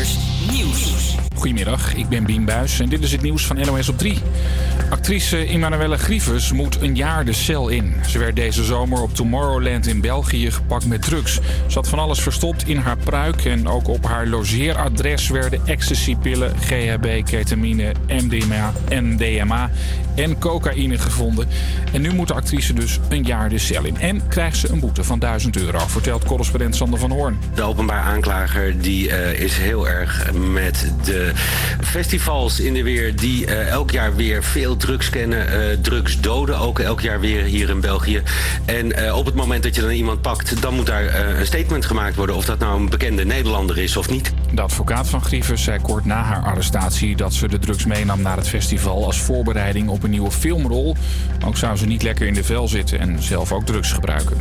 Creators Nieuws. Goedemiddag, ik ben Bien Buis en dit is het nieuws van NOS op 3. Actrice Emmanuelle Grieves moet een jaar de cel in. Ze werd deze zomer op Tomorrowland in België gepakt met drugs. Ze had van alles verstopt in haar pruik en ook op haar logeeradres werden ecstasypillen, GHB, ketamine, MDMA, MDMA en cocaïne gevonden. En nu moet de actrice dus een jaar de cel in. En krijgt ze een boete van 1000 euro, vertelt correspondent Sander van Hoorn. De openbaar aanklager die, eh, is heel erg met de festivals in de weer... die eh, elk jaar weer veel drugs kennen, eh, drugs doden ook elk jaar weer hier in België. En op het moment dat je dan iemand pakt, dan moet daar een statement gemaakt worden... of dat nou een bekende Nederlander is of niet. De advocaat van Grievers zei kort na haar arrestatie... dat ze de drugs meenam naar het festival als voorbereiding op een nieuwe filmrol. Ook zou ze niet lekker in de vel zitten en zelf ook drugs gebruiken.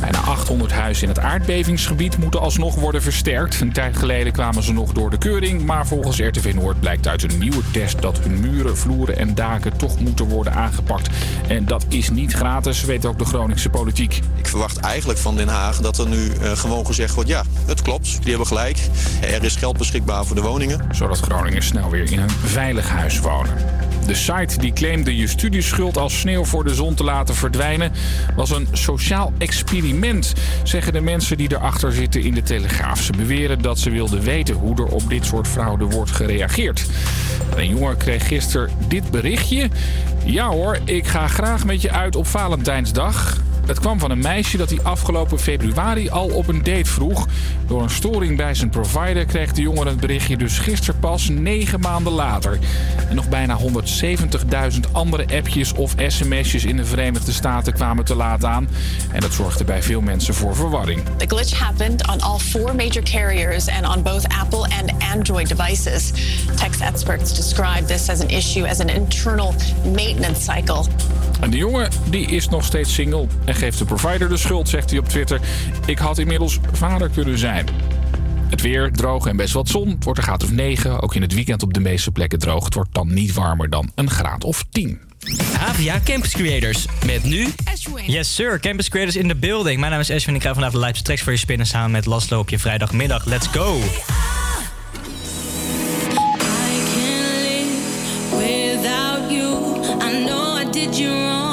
Bijna 800 huizen in het aardbevingsgebied moeten alsnog worden versterkt. Een tijd geleden kwamen ze nog door de keuring, maar volgens RTV Noord blijkt uit een nieuwe test dat hun muren, vloeren en daken toch moeten worden aangepakt. En dat is niet gratis, weet ook de Groningse politiek. Ik verwacht eigenlijk van Den Haag dat er nu uh, gewoon gezegd wordt: ja, het klopt, die hebben gelijk. Er is geld beschikbaar voor de woningen. Zodat Groningen snel weer in een veilig huis wonen. De site die claimde je studieschuld als sneeuw voor de zon te laten verdwijnen, was een sociaal experiment, zeggen de mensen die erachter zitten in de Telegraaf. Ze beweren dat ze wilden weten hoe er op dit soort fraude wordt gereageerd. Een jongen kreeg gisteren dit berichtje. Ja hoor, ik ga graag met je uit op Valentijnsdag. Het kwam van een meisje dat hij afgelopen februari al op een date vroeg. Door een storing bij zijn provider kreeg de jongen het berichtje dus gisteren pas negen maanden later. En nog bijna 170.000 andere appjes of sms'jes in de Verenigde Staten kwamen te laat aan. En dat zorgde bij veel mensen voor verwarring. The glitch happened on all four major carriers and on both Apple and Android devices. Tech experts describe this as an issue as an internal maintenance cycle. En de jongen die is nog steeds single en geeft de provider de schuld, zegt hij op Twitter. Ik had inmiddels vader kunnen zijn. Het weer droog en best wat zon. Het wordt een graad of 9. Ook in het weekend op de meeste plekken droog. Het wordt dan niet warmer dan een graad of 10. Havia Campus Creators. Met nu... Yes sir, Campus Creators in the building. Mijn naam is Ashwin. Ik ga vanavond de live tracks voor je spinnen samen met Laszlo op je vrijdagmiddag. Let's go! did you wrong.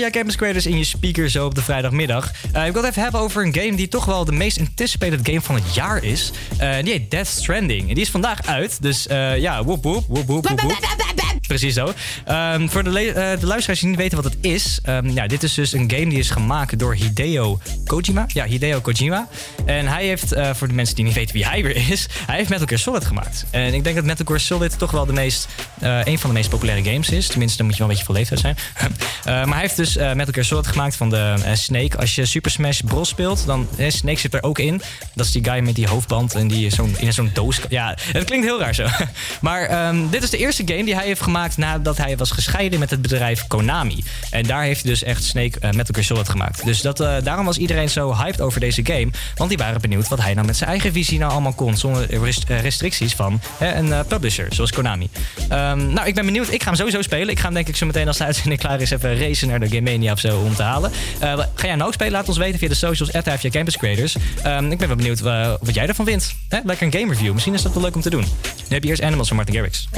Avia Campus Creators in je speaker zo op de vrijdagmiddag. Uh, ik wil het even hebben over een game die toch wel de meest anticipated game van het jaar is. Uh, die heet Death Stranding. En die is vandaag uit, dus uh, ja, woep woep, woep woep. Precies zo. Um, voor de, de, luisteraars die niet weten wat het is. Um, ja, dit is dus een game die is gemaakt door Hideo Kojima. Ja, Hideo Kojima. En hij heeft, voor de mensen die niet weten wie hij weer is... hij heeft Metal Gear Solid gemaakt. En ik denk dat Metal Gear Solid toch wel de meest, een van de meest populaire games is. Tenminste, dan moet je wel een beetje van leeftijd zijn. maar hij heeft dus Metal Gear Solid gemaakt van de Snake. Als je Super Smash Bros speelt, dan... Snake zit er ook in. Dat is die guy met die hoofdband en die zo'n in zo'n doos... Ja, het klinkt heel raar zo. Maar um, dit is de eerste game die hij heeft gemaakt nadat hij was gescheiden met het bedrijf Konami. En daar heeft hij dus echt Snake Metal Gear Solid gemaakt. Dus dat, daarom was iedereen zo hyped over deze game. Want die waren benieuwd wat hij nou met zijn eigen visie nou allemaal kon. Zonder uh, restricties van hè, een uh, publisher, zoals Konami. Um, nou, ik ben benieuwd. Ik ga hem sowieso spelen. Ik ga hem denk ik zo meteen als de uitzending klaar is even racen naar de Game Mania of zo om te halen. ga jij nou ook spelen? Laat ons weten via de socials at Campus Creators. Um, ik ben wel benieuwd wat jij ervan vindt. Lekker een game review. Misschien is dat wel leuk om te doen. Nu heb je eerst Animals van Martin Garrix.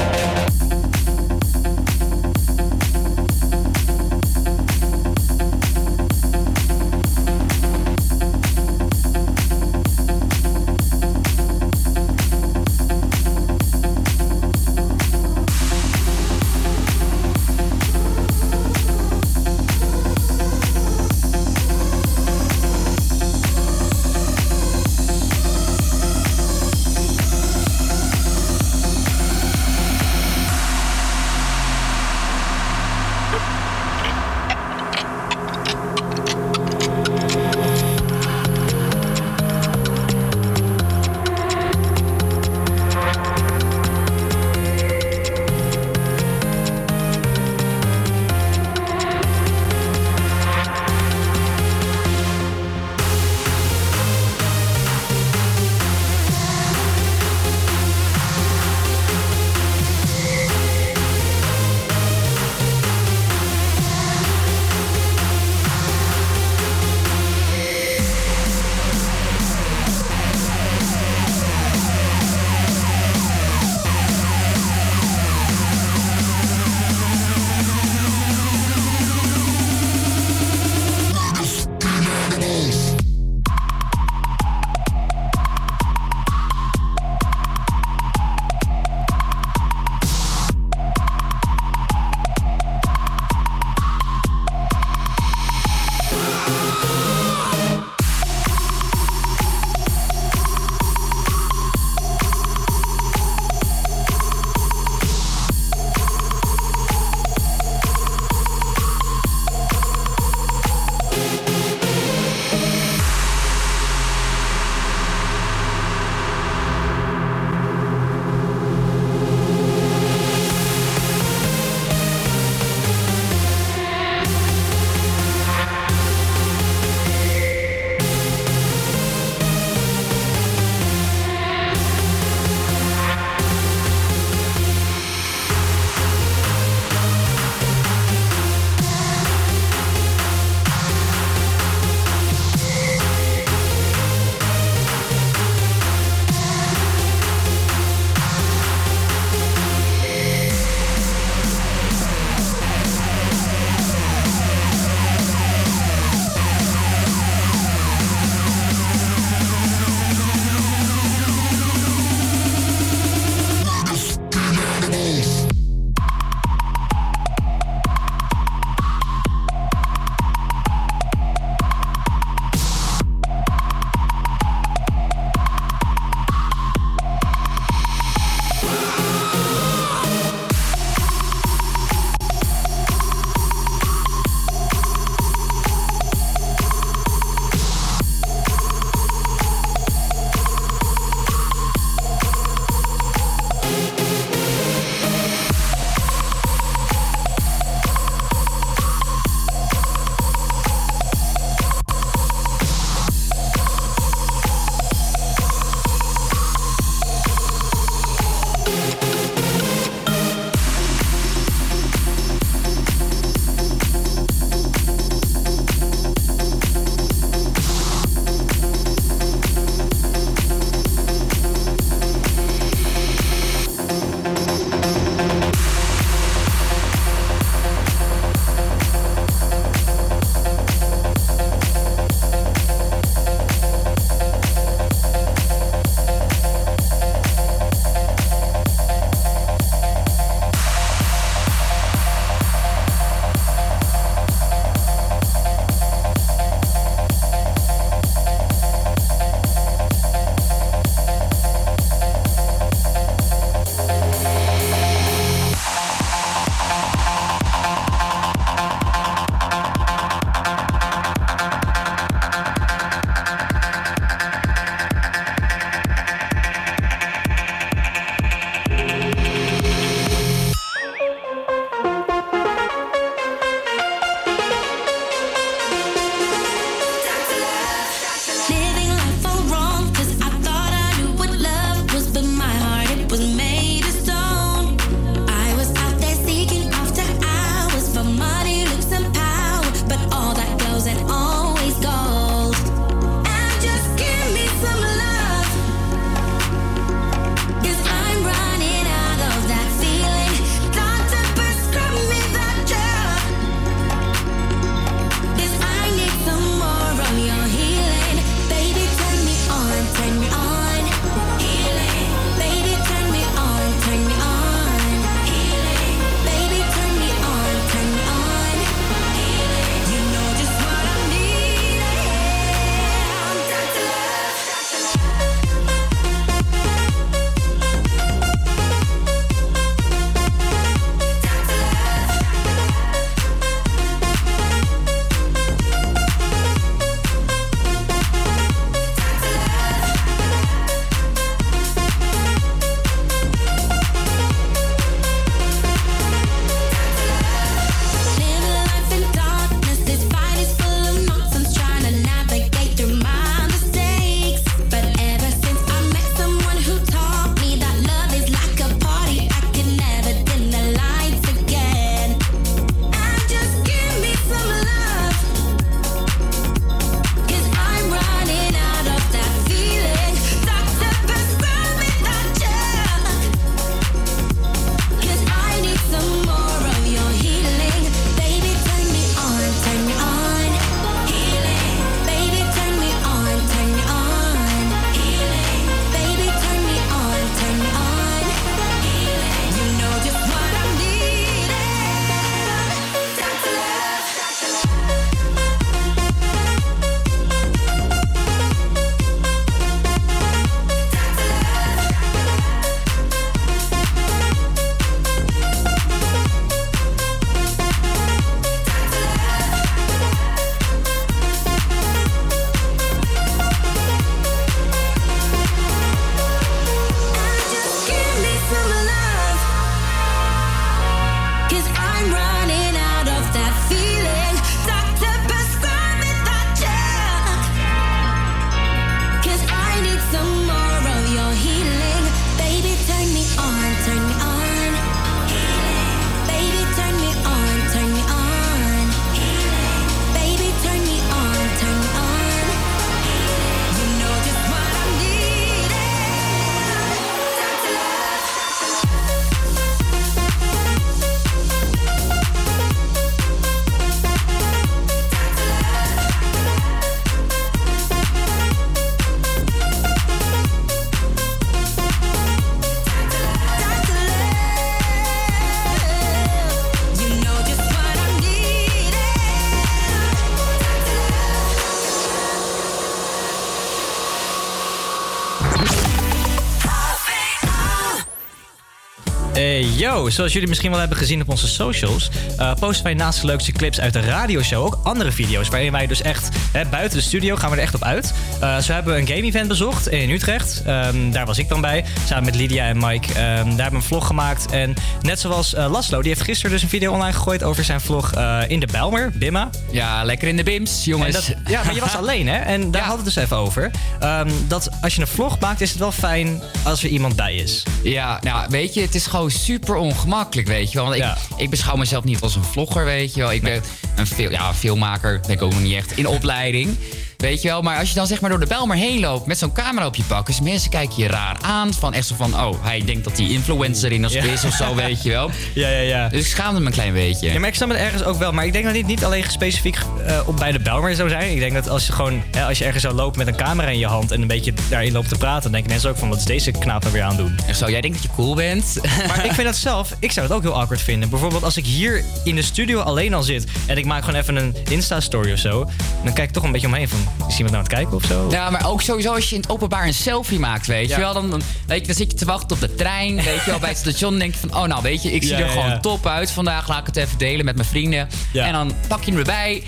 Zoals jullie misschien wel hebben gezien op onze socials, eh, posten wij naast de leukste clips uit de radioshow ook andere video's. Waarin wij dus echt hè, buiten de studio gaan we er echt op uit. Eh, zo hebben we een game event bezocht in Utrecht. Ehm, daar was ik dan bij, samen met Lydia en Mike. Ehm, daar hebben we een vlog gemaakt. En net zoals eh, Laslo, die heeft gisteren dus een video online gegooid over zijn vlog in de Bijlmer, Bimma. Ja, lekker in de bims, En jongens. dat, ja, maar je was alleen, hè? En daar Ja. hadden we het dus even over. Ehm, dat als je een vlog maakt, is het wel fijn als er iemand bij is. Ja, nou, weet je, het is gewoon super ongemakkelijk, weet je wel. Want ik, Ja. ik beschouw mezelf niet als een vlogger, weet je wel. Ik ben een fil ja, filmmaker, ben ik ook nog niet echt, in opleiding. Weet je wel, maar als je dan zeg maar door de Bijlmer heen loopt met zo'n camera op je pak... dus mensen kijken je raar aan, van echt zo van... oh, hij denkt dat hij influencer in ons Ja. is of zo, weet je wel. Ja, ja, ja. Dus ik schaamde me een klein beetje. Ja, maar ik snap het ergens ook wel. Maar ik denk dat dit niet alleen specifiek eh, op bij de Belmer zou zijn. Ik denk dat als je gewoon, hè, als je ergens zou lopen met een camera in je hand en een beetje daarin loopt te praten, dan denken mensen ook van wat is deze knaap nou weer aan doen. Zo, jij denkt dat je cool bent. Maar ik vind dat zelf, ik zou het ook heel awkward vinden. Bijvoorbeeld als ik hier in de studio alleen al zit en ik maak gewoon even een Insta-story of zo, dan kijk ik toch een beetje omheen van, is iemand nou aan het kijken of zo? Ja, maar ook sowieso als je in het openbaar een selfie maakt, weet Ja. je wel. Dan, dan, weet je, dan zit je te wachten op de trein, weet je wel, bij het station. denk je van, oh nou, weet je, ik zie Ja, er gewoon ja. top uit vandaag. Laat ik het even delen met mijn vrienden. En dan pak je hem erbij.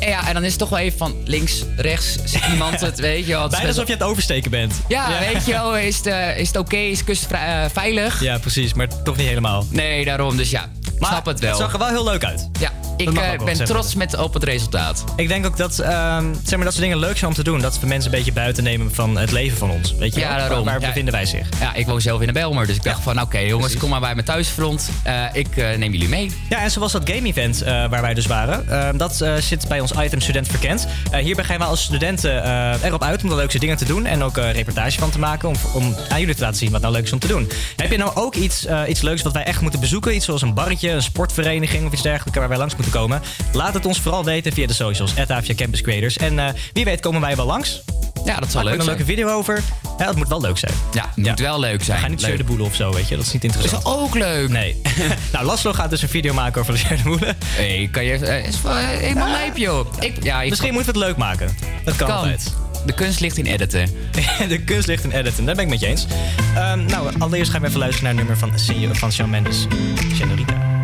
En ja, en dan is het toch wel even van links, rechts, iemand het, weet je wel. Bijna alsof je aan het oversteken bent. Ja, weet je wel, is het, eh, is het oké, is kust eh, veilig? Ja, precies, maar toch niet helemaal. Nee, daarom, dus ja, Maar snap het wel. Het zag er wel heel leuk uit. ja, ik eh, wel ben trots met, op het resultaat. Ik denk ook dat, ehm, zeg maar, dat soort dingen leuk zijn om te doen. Dat we mensen een beetje buiten nemen van het leven van ons. Weet je Ja, daarom. Waar, waar Ja. bevinden wij zich? Ja, ik woon zelf in de Belmer, dus ik dacht van, oké jongens, kom maar bij mijn thuisfront. Eh, ik eh, neem jullie mee. Ja, en zoals dat game-event eh, waar wij dus waren. eh, dat zit bij ons item Student Verkend. Hierbij gaan wij als studenten erop uit om de leukste dingen te doen. En ook een reportage van te maken. Om, om aan jullie te laten zien wat nou leuk is om te doen. Heb je nou ook iets, iets leuks wat wij echt moeten bezoeken? Iets zoals een barretje, een sportvereniging of iets dergelijks waar wij langs moeten komen? Laat het ons vooral weten via de socials. Avia Campus Creators. En eh, wie weet komen wij wel langs. Ja, dat zal leuk we een zijn. leuke video over. Ja, dat moet wel leuk zijn. Ja, het moet wel leuk We zijn. gaan niet Leuk. de boelen of zo, weet je. Dat is niet Is interessant. ook leuk. Nee. nou, Laslo gaat dus een video maken over de boelen. Hey, kan je... eh, is wel helemaal lijp, joh. Ik, ja, ik Misschien moeten we het leuk maken. Dat kan, kan. altijd. De kunst ligt in editen. de kunst ligt in editen, daar ben ik met je eens. Ehm, nou, allereerst gaan we even luisteren naar het nummer van, van Shawn Mendes. Senorita.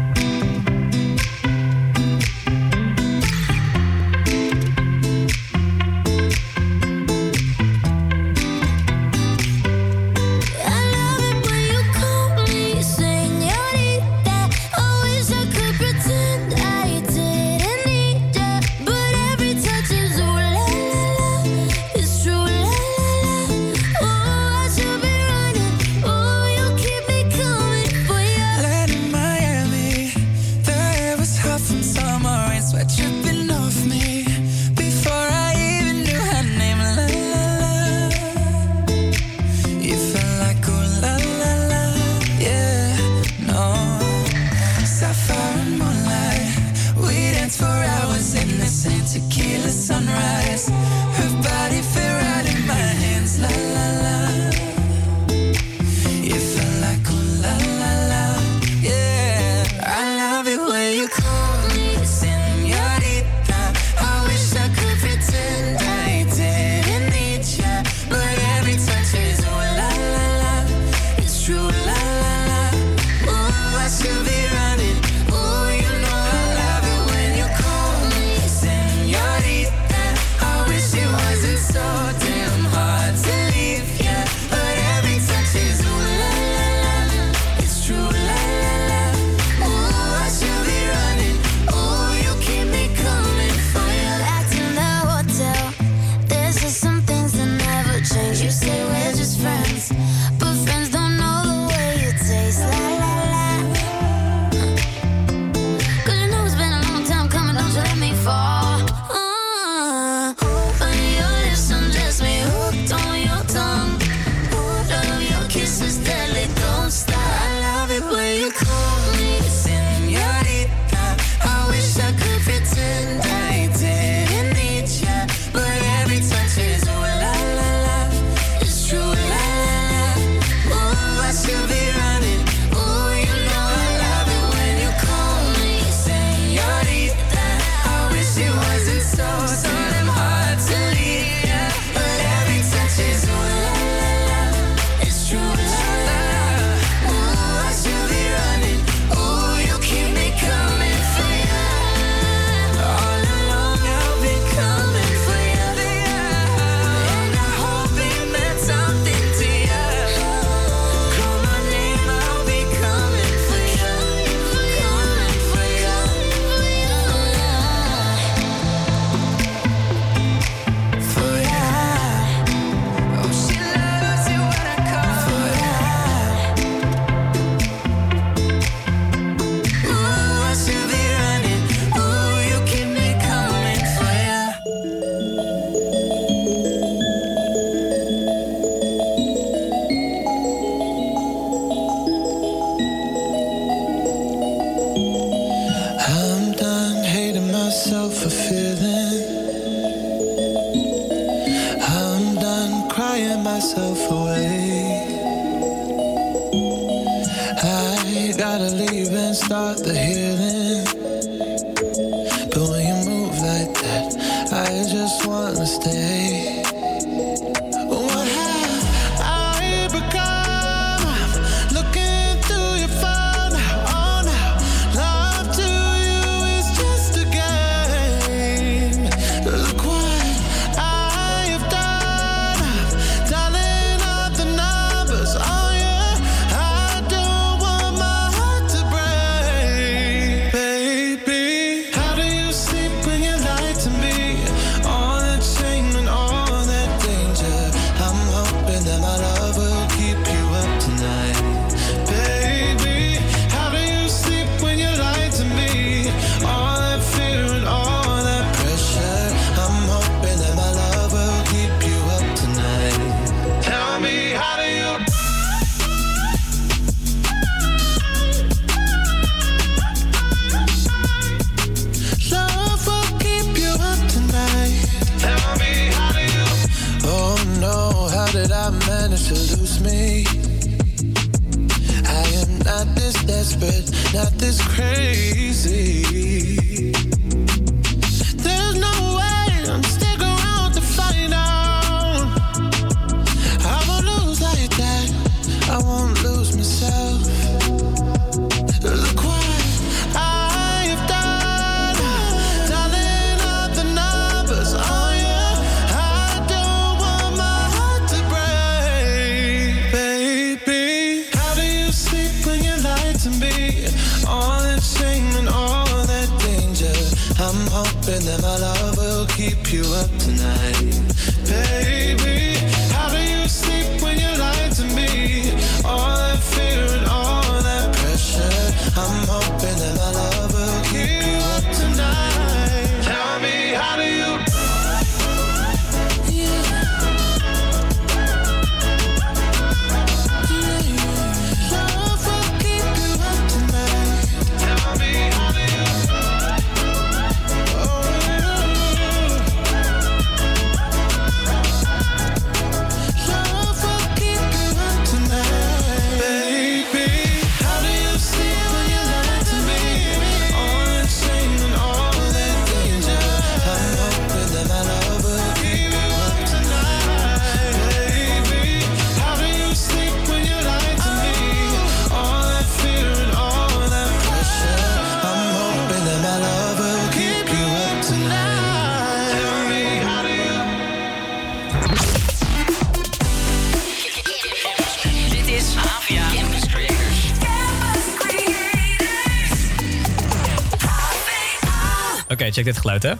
Check dit geluid, hè.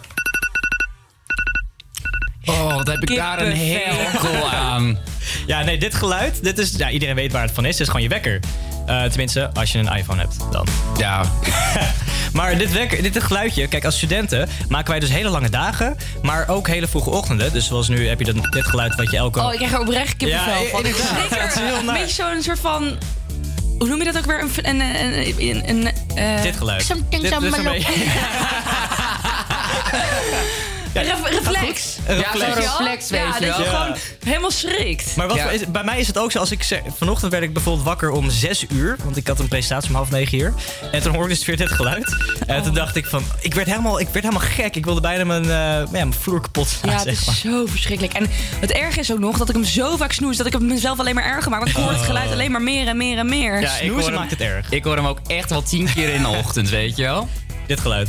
Oh, wat heb ik daar een hekel aan. Ja, nee, dit geluid, dit is, ja, iedereen weet waar het van is. Het is gewoon je wekker. Eh, tenminste, als je een iPhone hebt dan. Ja. maar dit, wekker, dit geluidje, kijk, als studenten maken wij dus hele lange dagen, maar ook hele vroege ochtenden. Dus zoals nu heb je dan dit geluid wat je elke... Oh, ik krijg er oprecht kippenvel Ja, van. Ik inderdaad. schrik er Het is heel een naar. beetje zo'n soort van... Hoe noem je dat ook weer? Een... een, een, een, een eh, Dit geluid. Something, Dit- dit is een something. beetje- Een ref- reflex. Ja, reflex. zo'n reflex, weet Ja, je wel. dat je Gewoon helemaal schrikt. Maar wat Ja. is, bij mij is het ook zo, als ik zeg, vanochtend werd ik bijvoorbeeld wakker om 6 uur, want ik had een presentatie om half negen hier. En toen hoorde ik dus weer dit geluid. En toen dacht ik van, ik werd helemaal, ik werd helemaal gek. Ik wilde bijna mijn, eh, ja, mijn vloer kapot slaan, Ja, het zeg is zo verschrikkelijk. En het erg is ook nog dat ik hem zo vaak snoes... dat ik het mezelf alleen maar erger maak. Want ik hoor het geluid alleen maar meer en meer en meer. Ja, ik hoor hem- Ik hoor hem ook echt wel tien keer in de ochtend, weet je wel. Dit geluid.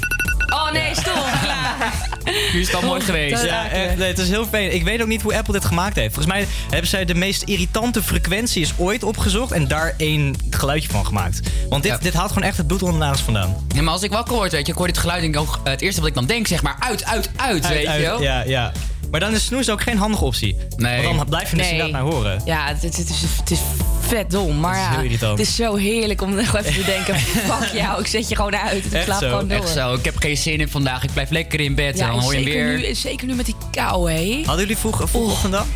Oh nee, stop. Klaar. Nu is het al mooi geweest. Ja, echt, nee, het is heel vervelend. Ik weet ook niet hoe Apple dit gemaakt heeft. Volgens mij hebben zij de meest irritante frequenties ooit opgezocht en daar één geluidje van gemaakt. Want dit, dit haalt gewoon echt het bloed onder de nagels vandaan. Ja, maar als ik wakker word, weet je, ik hoor dit geluid denk ik ook eh, het eerste wat ik dan denk, zeg maar, uit, uit, uit, weet Uit- je wel. Ja, ja. Maar dan is snoes ook geen handige optie. Nee. Want dan blijf je dus inderdaad naar horen. Ja, het, het, is, het is vet dom. Maar ja, het is, zo heerlijk om nog even te denken... fuck jou, ik zet je gewoon uit. Ik slaap zo. gewoon door. Echt zo, ik heb geen zin in vandaag. Ik blijf lekker in bed. Dan hoor je weer... Nu, zeker nu met die kou, hé. Hadden jullie vroeg, vroeg dan?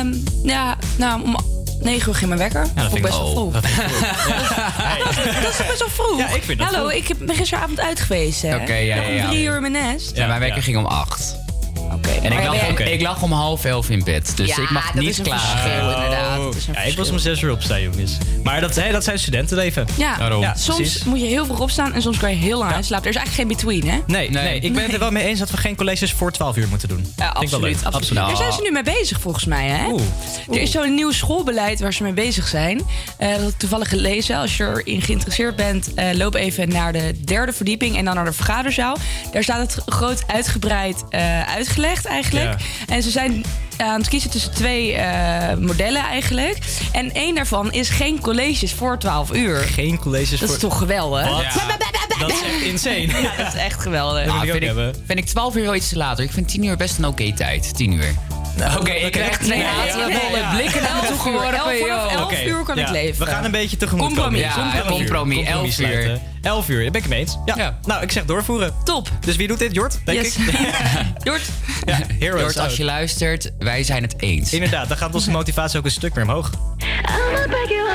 Um, ja, nou, om 9 uur ging mijn wekker. Ja, dat vond ik best wel vroeg. Dat, is best wel vroeg. Ja, ik vind dat Hallo, ik ben gisteravond uit geweest. Oké, ja, om drie uur mijn nest. Ja, mijn wekker ging om 8. En ik lag, ja, om, ik lag om half elf in bed. Dus Ja, ik mag dat niet is een klaar. verschil, inderdaad. Dat is een Ja, ik was om zes uur opstaan, jongens. Maar dat, hè, dat zijn studentenleven. Ja, Daarom. soms precies. moet je heel vroeg opstaan en soms kan je heel lang uitslapen. Er is eigenlijk geen between, hè? Nee, nee. ik ben het er wel mee eens dat we geen colleges voor 12 uur moeten doen. Ja, Vind ik wel absoluut. leuk. absoluut. Daar zijn ze nu mee bezig, volgens mij. Hè? Er is zo'n nieuw schoolbeleid waar ze mee bezig zijn. Eh, dat ik toevallig gelezen. Als je erin geïnteresseerd bent, eh, loop even naar de derde verdieping en dan naar de vergaderzaal. Daar staat het groot uitgebreid eh, uitgelegd eigenlijk. En ze zijn aan het kiezen tussen twee eh, modellen eigenlijk. En één daarvan is geen colleges voor 12 uur. Geen colleges Dat is voor... toch geweldig? Dat is echt insane. Ja, dat is echt geweldig. Nou, vind, ik, vind ik 12 uur wel iets te later. Ik vind 10 uur best een oké tijd. 10 uur. Oké, ik krijg twee haatvolle blikken naar me Elf uur. toegeworpen. Elf- elf Oké, uur kan ja, ik leven. We gaan een beetje tegemoet Compromis, komen. Ja, elf uur. compromis, elf uur. sluiten. 11 uur, daar ben ik het mee eens. Ja. Ja. Nou, ik zeg doorvoeren. Top. Dus wie doet dit? Jort, denk Yes. ik. Jort. Ja, heroes Jort, als je luistert, wij zijn het eens. Inderdaad, dan gaat onze motivatie ook een stuk meer omhoog. I'ma break you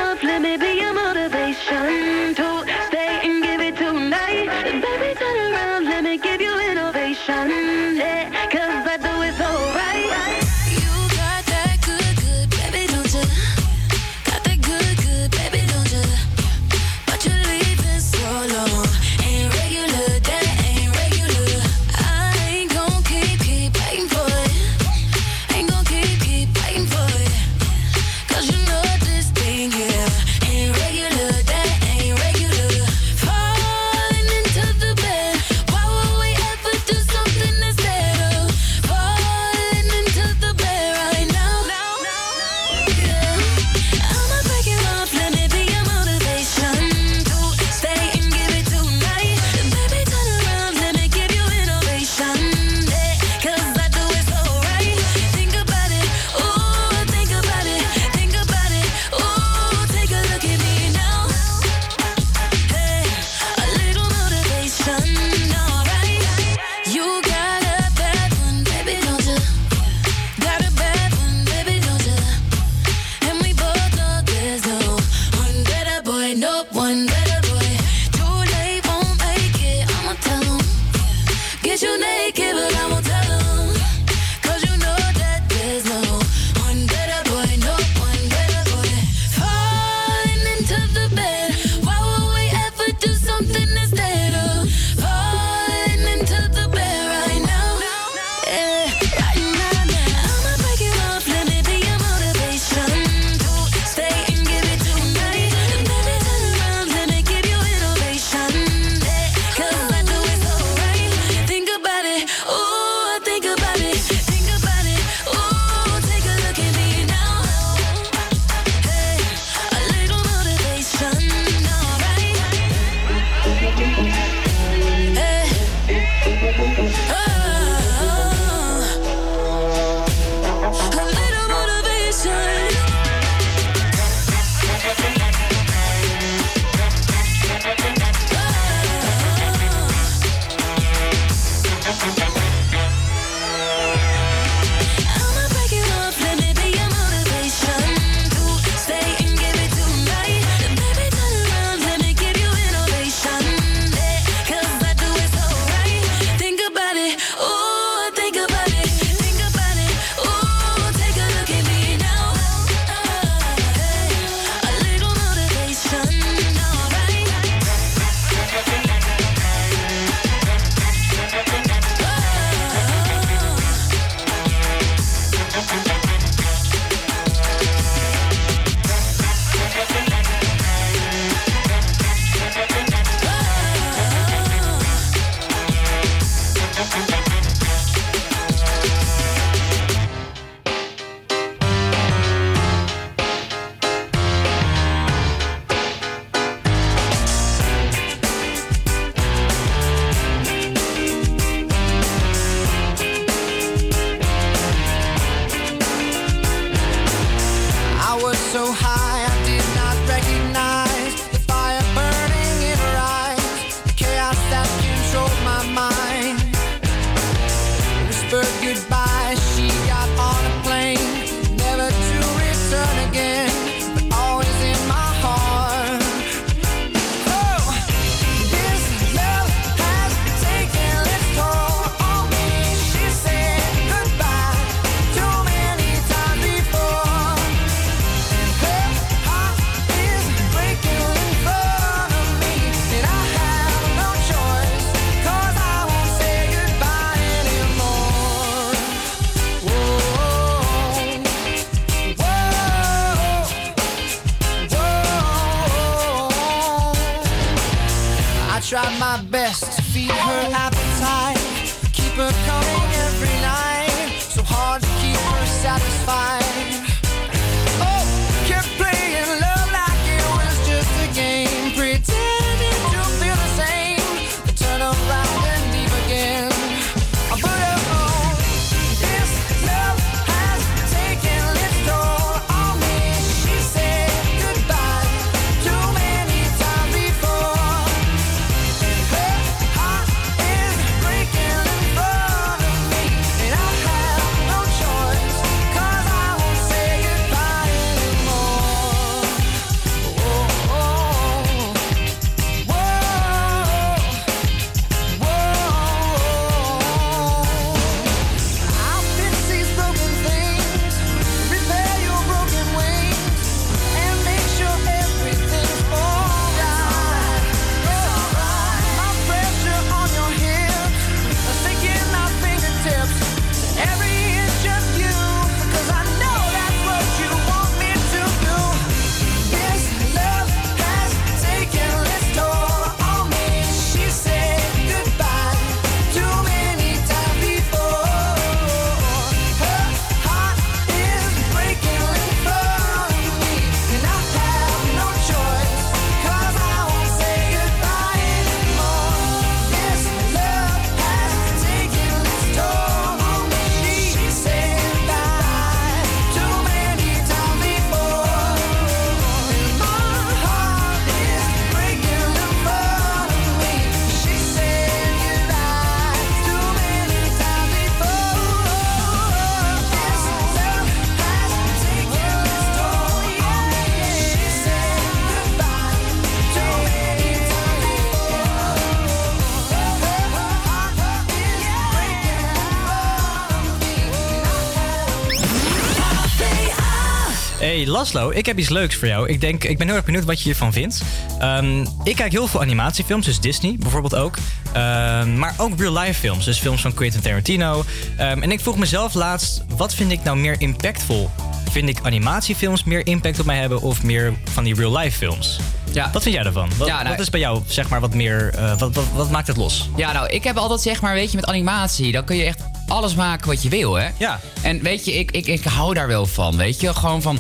Hey Laslo, ik heb iets leuks voor jou. Ik, denk, ik ben heel erg benieuwd wat je hiervan vindt. Ehm, ik kijk heel veel animatiefilms, dus Disney bijvoorbeeld ook. Ehm, maar ook real-life films, dus films van Quentin Tarantino. Ehm, en ik vroeg mezelf laatst, wat vind ik nou meer impactvol? Vind ik animatiefilms meer impact op mij hebben of meer van die real-life films? Ja. Wat vind jij daarvan? Wat, Ja, nou- wat is bij jou, zeg maar, wat meer... eh, wat, wat, wat maakt het los? Ja, nou, ik heb altijd zeg maar, weet je, met animatie, dan kun je echt alles maken wat je wil, hè? Ja. En weet je, ik, ik, ik hou daar wel van, weet je, gewoon van.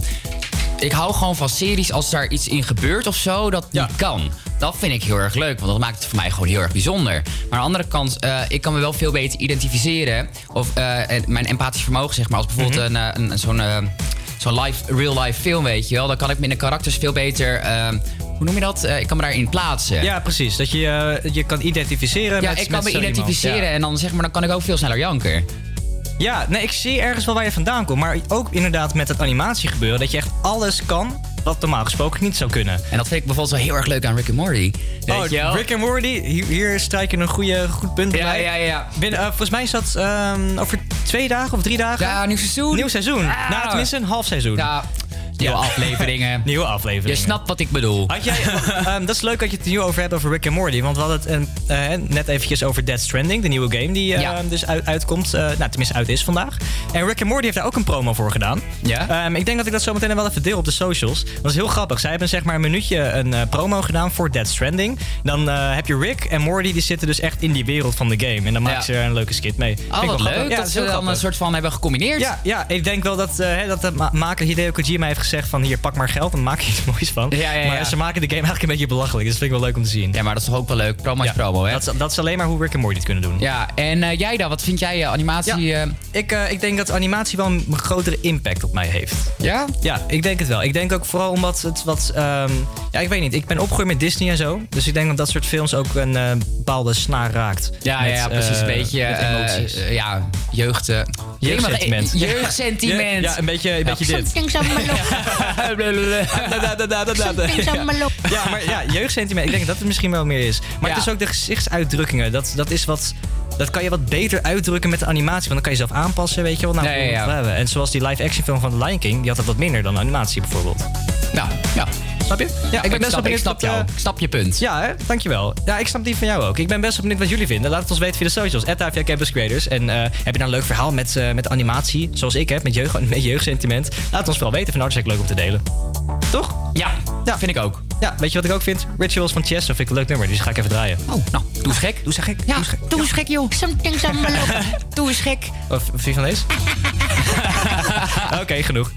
Ik hou gewoon van series als daar iets in gebeurt of zo, dat niet kan. Dat vind ik heel erg leuk, want dat maakt het voor mij gewoon heel erg bijzonder. Maar aan de andere kant, eh, ik kan me wel veel beter identificeren. Of eh, mijn empathisch vermogen, zeg maar, als bijvoorbeeld Mhm. een, eh, een, zo'n live, real-life film, weet je wel. Dan kan ik met de karakters veel beter. eh, hoe noem je dat? Ik kan me daarin plaatsen. Ja, precies. Dat je je kan identificeren Ja, met ik kan met me identificeren Ja. en dan zeg maar, dan kan ik ook veel sneller janken. Ja, nee, ik zie ergens wel waar je vandaan komt. Maar ook inderdaad met het animatiegebeuren. Dat je echt alles kan wat normaal gesproken niet zou kunnen. En dat vind ik bijvoorbeeld wel heel erg leuk aan Rick and Morty. Oh? Rick and Morty, hier, hier strijk je een goede, goed punt bij Ja, ja, ja. Binnen, eh, volgens mij is dat ehm, over twee dagen of drie dagen. Ja, nieuw seizoen. Nieuw seizoen. Ah. Nou, tenminste een half seizoen. Ja, nieuwe afleveringen. Nieuwe afleveringen. Je snapt wat ik bedoel. Had jij, ehm, dat is leuk dat je het nu over hebt over Rick and Morty. Want we hadden het eh, eh, net eventjes over Dead Stranding, de nieuwe game die eh, dus uit, uitkomt. eh, nou, tenminste uit is vandaag. En Rick and Morty heeft daar ook een promo voor gedaan. Ja? Ehm, ik denk dat ik dat zo meteen wel even deel op de socials. Dat is heel grappig. Zij hebben zeg maar een minuutje een eh, promo gedaan voor Dead Stranding. Dan eh, heb je Rick en Morty, die zitten dus echt in die wereld van de game. En dan maken ze er een leuke skit mee. Oh, wat grappig. leuk Ja, dat ze heel dan een soort van hebben gecombineerd. Ja, ja, ik denk wel dat, eh, dat de ma- maker Hideo Kojima heeft gezegd van hier, pak maar geld en maak er iets moois van. Ja, ja, ja. Maar ze maken de game eigenlijk een beetje belachelijk. Dus dat vind ik wel leuk om te zien. Ja, maar dat is toch ook wel leuk. Promo is promo, hè? Dat is, dat is alleen maar hoe Rick en Morty het kunnen doen. Ja, en eh, jij dan? Wat vind jij eh, animatie? eh, Ik, eh, ik denk dat animatie wel een grotere impact op mij heeft. ja? Ja, ik denk het wel. Ik denk ook vooral omdat het wat... ehm, ja, ik weet niet. Ik ben opgegroeid met Disney en zo. Dus ik denk dat dat soort films ook een eh, bepaalde snaar raakt. Ja, Met, ja, precies. een beetje met eh, emoties. ja, jeugd. Jeugdsentiment. Jeugdsentiment. Ja, een beetje, een beetje dit. Ja, maar ja, jeugdsentiment. Ik denk dat het misschien wel meer is. Maar Ja. het is ook de gezichtsuitdrukkingen. Dat, dat is wat... Dat kan je wat beter uitdrukken met de animatie. Want dan kan je zelf aanpassen, weet je wel. Nou, ja, ja. En zoals die live-action film van The Lion King... die had dat wat minder dan animatie bijvoorbeeld. Ja, ja. Snap je? Ja, ik, best wel snap, ik snap wat, jou. eh, Ik snap je punt. Ja, hè? dankjewel. Ja, ik snap die van jou ook. Ik ben best wel benieuwd wat jullie vinden. Laat het ons weten via de socials. @AFJ Campus Creators. En eh, heb je nou een leuk verhaal met, eh, met animatie, zoals ik heb, met, jeugd, met jeugdsentiment? Laat het ons vooral weten. Van hartstikke leuk om te delen. Toch? Ja, vind ik ook. Ja, weet je wat ik ook vind? Rituals van Chess, dat vind ik een leuk nummer. Dus die ga ik even draaien. Oh, nou, doe eens gek. Doe eens gek. Ja, Doe eens gek. doe eens gek, joh. Something's on my. Doe eens gek. Of of wie van deze? Oké, genoeg.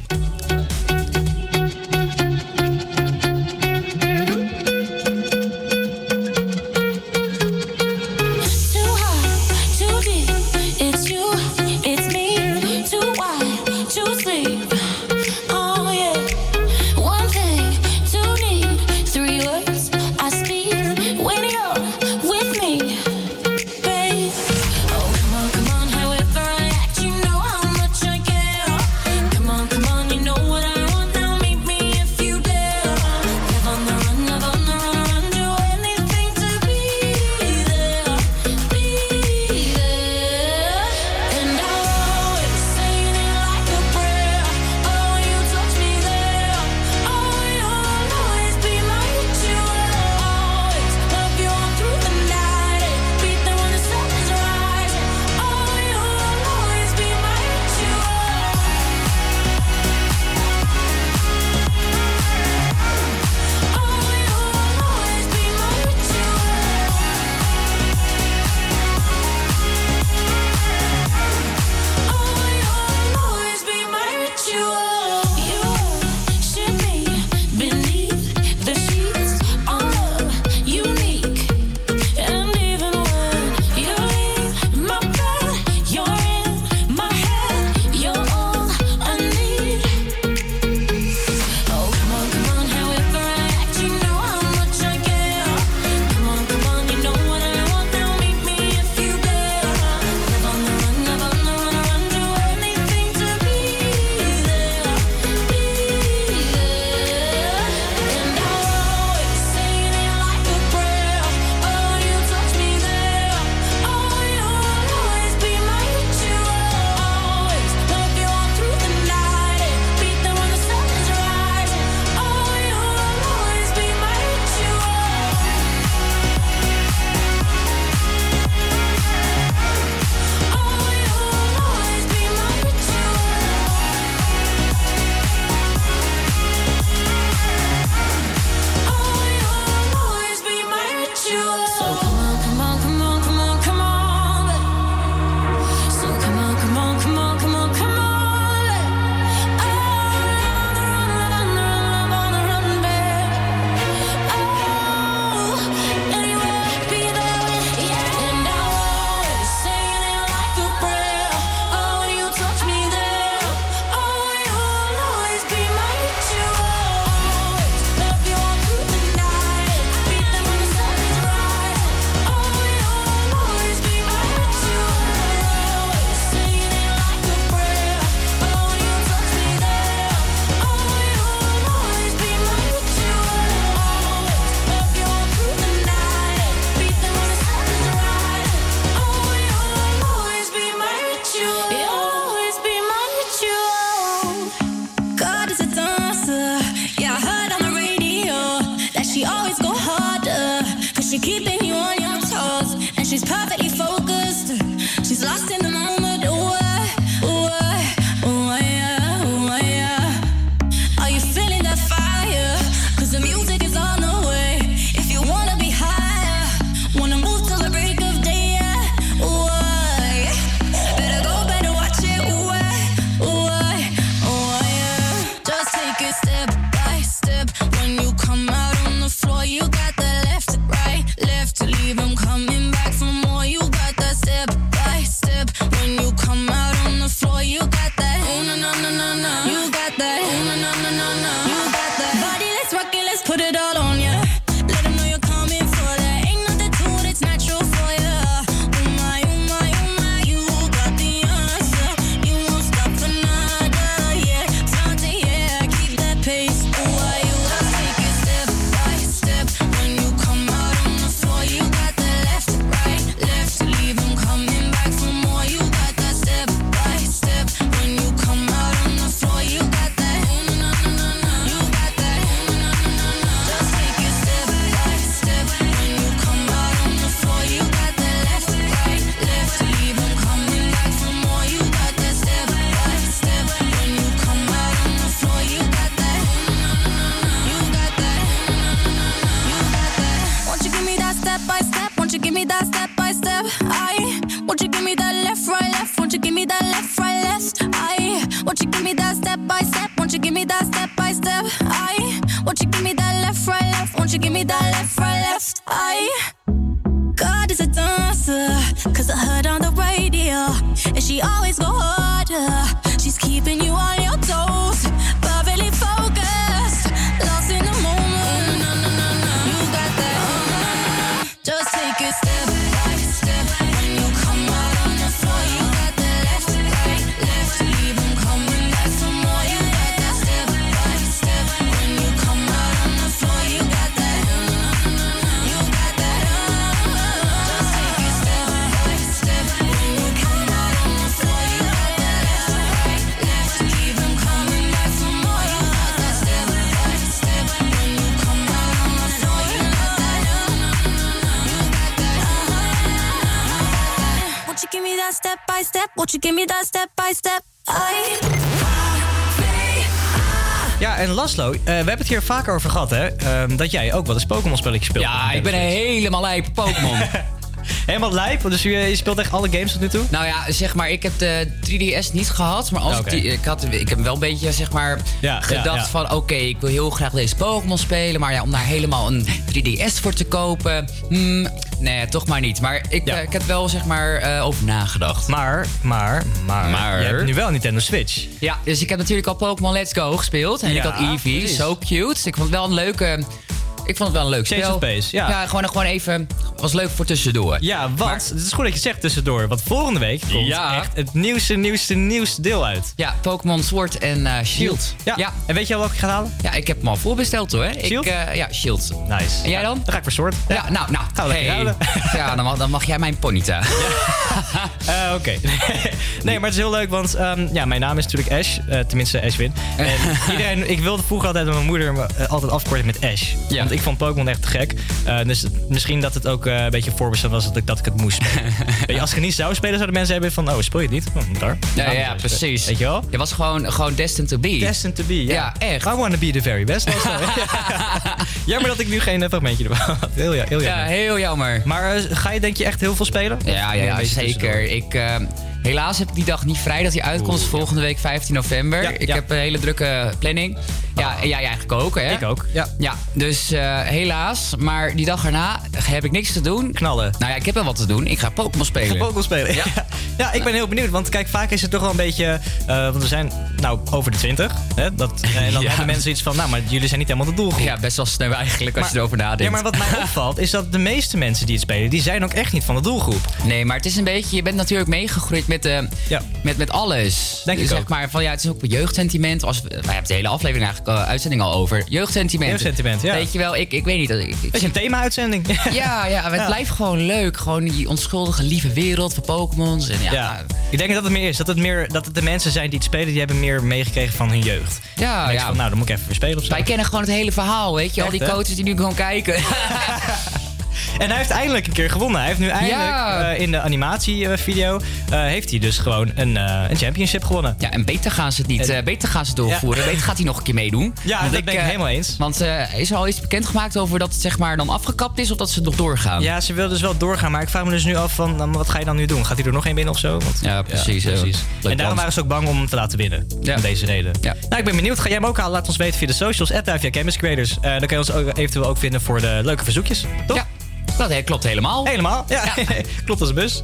Step by step? Won't you give me that step by step? I Ja, en Laszlo, eh, we hebben het hier vaker over gehad, hè? Ehm, dat jij ook wel eens Pokémon-spelletjes speelt. Ja, ik ben helemaal lijp Pokémon. helemaal lijp? Dus je, je speelt echt alle games tot nu toe? Nou ja, zeg maar, ik heb de 3DS niet gehad. Maar als ik, die, ik, had, ik heb wel een beetje, zeg maar, Ja, gedacht ja, ja. van... Oké, ik wil heel graag deze Pokémon spelen. Maar ja, om daar helemaal een 3DS voor te kopen... hmm, nee, toch maar niet. Maar ik, eh, ik heb wel, zeg maar, eh, over nagedacht. Maar, maar, maar... Maar- Je hebt nu wel een Nintendo Switch. Ja, dus ik heb natuurlijk al Pokémon Let's Go gespeeld. En ik had Eevee, precies. zo cute. Ik vond het wel een leuke... Ik vond het wel een leuk spel. of pace, ja. gewoon, gewoon even... Was leuk voor tussendoor. Ja, want het is goed dat je zegt tussendoor. Want volgende week komt Ja. echt het nieuwste, nieuwste, nieuwste deel uit. Ja, Pokémon Sword en eh, Shield. Ja. En weet je al welke ik ga halen? Ja, ik heb hem al voorbesteld hoor. Shield? Ik, eh, ja, Shield. Nice. En jij dan? Dan ga ik voor Sword. Ja, nou, nou. Gaan we lekker ruilen. Ja, dan mag, dan mag jij mijn ponyta. Eh, Oké. nee, maar het is heel leuk, want ehm, ja, mijn naam is natuurlijk Ash. tenminste, Ashwin. En iedereen, ik wilde vroeger altijd met mijn moeder me, altijd afkorten met Ash. Want ik vond Pokémon echt te gek. Eh, dus misschien dat het ook eh, een beetje voorbestemd was dat ik, dat ik het moest spelen. Weet je, als ik het niet zou spelen, zouden mensen hebben van... Oh, speel je het niet? Oh, daar. Ja, ja, precies. Weet je wel? Je was gewoon, gewoon destined to be. Destined to be, ja. Ja, echt. I want to be the very best. was. Jammer dat ik nu geen eh, fragmentje ervan had. Heel, ja, heel Ja, jammer. heel jammer. Maar ga je denk je echt heel veel spelen? Ja, ja, ja zeker. Ik, eh, helaas heb ik die dag niet vrij dat hij uitkomt. Oeh, volgende week 15 november. Ja, ik ja. heb een hele drukke planning. Ja, en jij eigenlijk ook, hè? Ik ook, ja. Ja, dus eh, helaas. Maar die dag erna heb ik niks te doen. Knallen. Nou ja, ik heb wel wat te doen. Ik ga Pokémon spelen. Pokémon spelen. Ja. ja, ik ben heel benieuwd. Want kijk, vaak is het toch wel een beetje... eh, want we zijn nou over de 20. Hè? Dat, en dan Ja. hebben mensen iets van... Nou, maar jullie zijn niet helemaal de doelgroep. Ja, best wel snel eigenlijk als Maar- je erover nadenkt. Ja, maar wat mij opvalt is dat de meeste mensen die het spelen... die zijn ook echt niet van de doelgroep. Nee, maar het is een beetje... Je bent natuurlijk meegegroeid met, eh, met, met alles. Denk ik zeg ook. maar van ja, het is ook een jeugdsentiment. Als, wij hebben de hele aflevering eigenlijk uh, uitzending al over. Jeugdsentiment. Jeugdsentiment, ja. Weet je wel, ik, ik weet niet. Ik, ik, Dat is een thema-uitzending. ja, ja, het Ja. blijft gewoon leuk. Gewoon die onschuldige, lieve wereld van Pokémon's. En ja, Ja. Ik denk dat het meer is. Dat het, meer, dat het de mensen zijn die het spelen... die hebben meer meegekregen van hun jeugd. Ja, je ja. Van, nou, dan moet ik even weer spelen of zo. Wij kennen gewoon het hele verhaal, weet je. Al die coaches die nu gewoon kijken. En hij heeft eindelijk een keer gewonnen. Hij heeft nu eindelijk Ja. eh, in de animatievideo... eh, heeft hij dus gewoon een, eh, een championship gewonnen. Ja, en beter gaan ze het niet. En- beter gaan ze het doorvoeren. Ja. Beter gaat hij nog een keer meedoen. Ja, dat ben ik helemaal eens. Want is er al iets bekendgemaakt over dat het zeg maar dan afgekapt is of dat ze nog doorgaan? Ja, ze wil dus wel doorgaan, maar ik vraag me dus nu af van, wat ga je dan nu doen? Gaat hij er nog één binnen of zo? Want, Ja, precies, ja. Leuk En daarom waren ze ook bang om hem te laten winnen. Om deze reden. Ja. Nou, ik ben benieuwd. Ga jij hem ook halen? Laat ons weten via de socials. At via Creators. Dan kun je ons ook, eventueel ook vinden voor de leuke verzoekjes. Toch? Ja, dat klopt helemaal. Helemaal. Ja. klopt als een bus.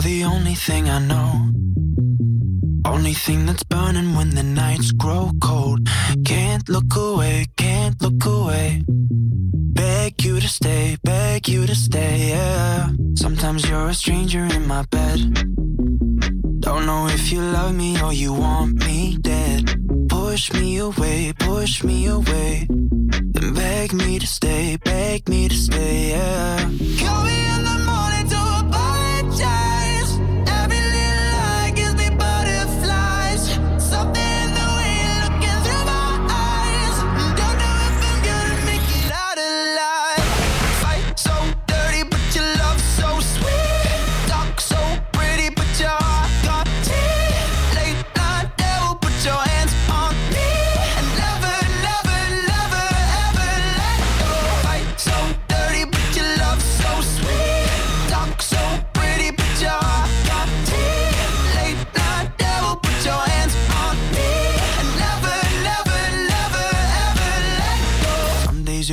You're the only thing I know, only thing that's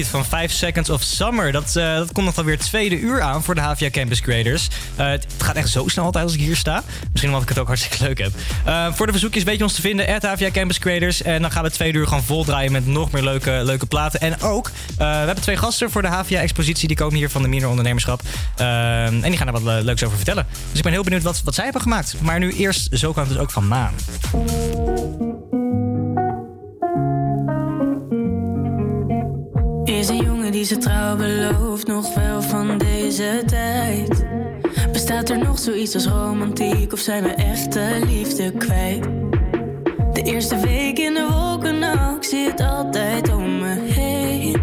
Van 5 Seconds of Summer. Dat, eh, dat komt nog alweer het tweede uur aan voor de HVA Campus Creators. Eh, het gaat echt zo snel altijd als ik hier sta. Misschien omdat ik het ook hartstikke leuk heb. Eh, voor de verzoekjes weet je ons te vinden, at HVA Campus Creators. En dan gaan we tweede uur gewoon vol draaien met nog meer leuke, leuke platen. En ook, we hebben twee gasten voor de HVA-expositie. Die komen hier van de Minor Ondernemerschap. En die gaan er wat leuks over vertellen. Dus ik ben heel benieuwd wat, wat zij hebben gemaakt. Maar nu eerst, zo kan het dus ook van Maan. Is een jongen die ze trouw belooft, nog wel van deze tijd. Bestaat er nog zoiets als romantiek of zijn we echte liefde kwijt? De eerste week in de wolken, nou, ik zie het altijd om me heen.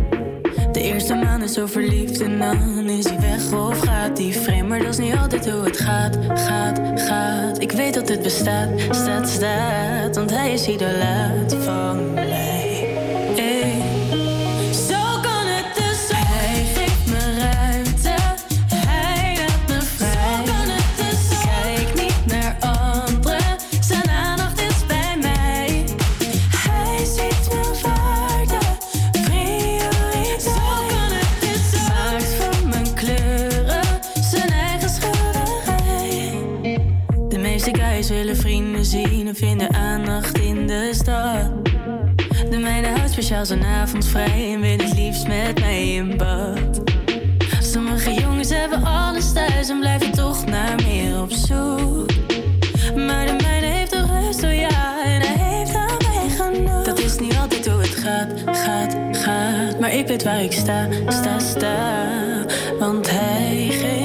De eerste maand is zo verliefd en dan is hij weg of gaat hij vreemd. Maar dat is niet altijd hoe het gaat, gaat, gaat. Ik weet dat het bestaat, staat, staat, want hij is idolaat van mij. De mijne houdt speciaal zijn avond vrij en wil het liefst met mij in bad. Sommige jongens hebben alles thuis en blijven toch naar meer op zoek. Maar de mijne heeft de rust, oh ja, en hij heeft aan mij genoeg. Dat is niet altijd hoe het gaat, gaat, gaat. Maar ik weet waar ik sta, sta, sta. Want hij geeft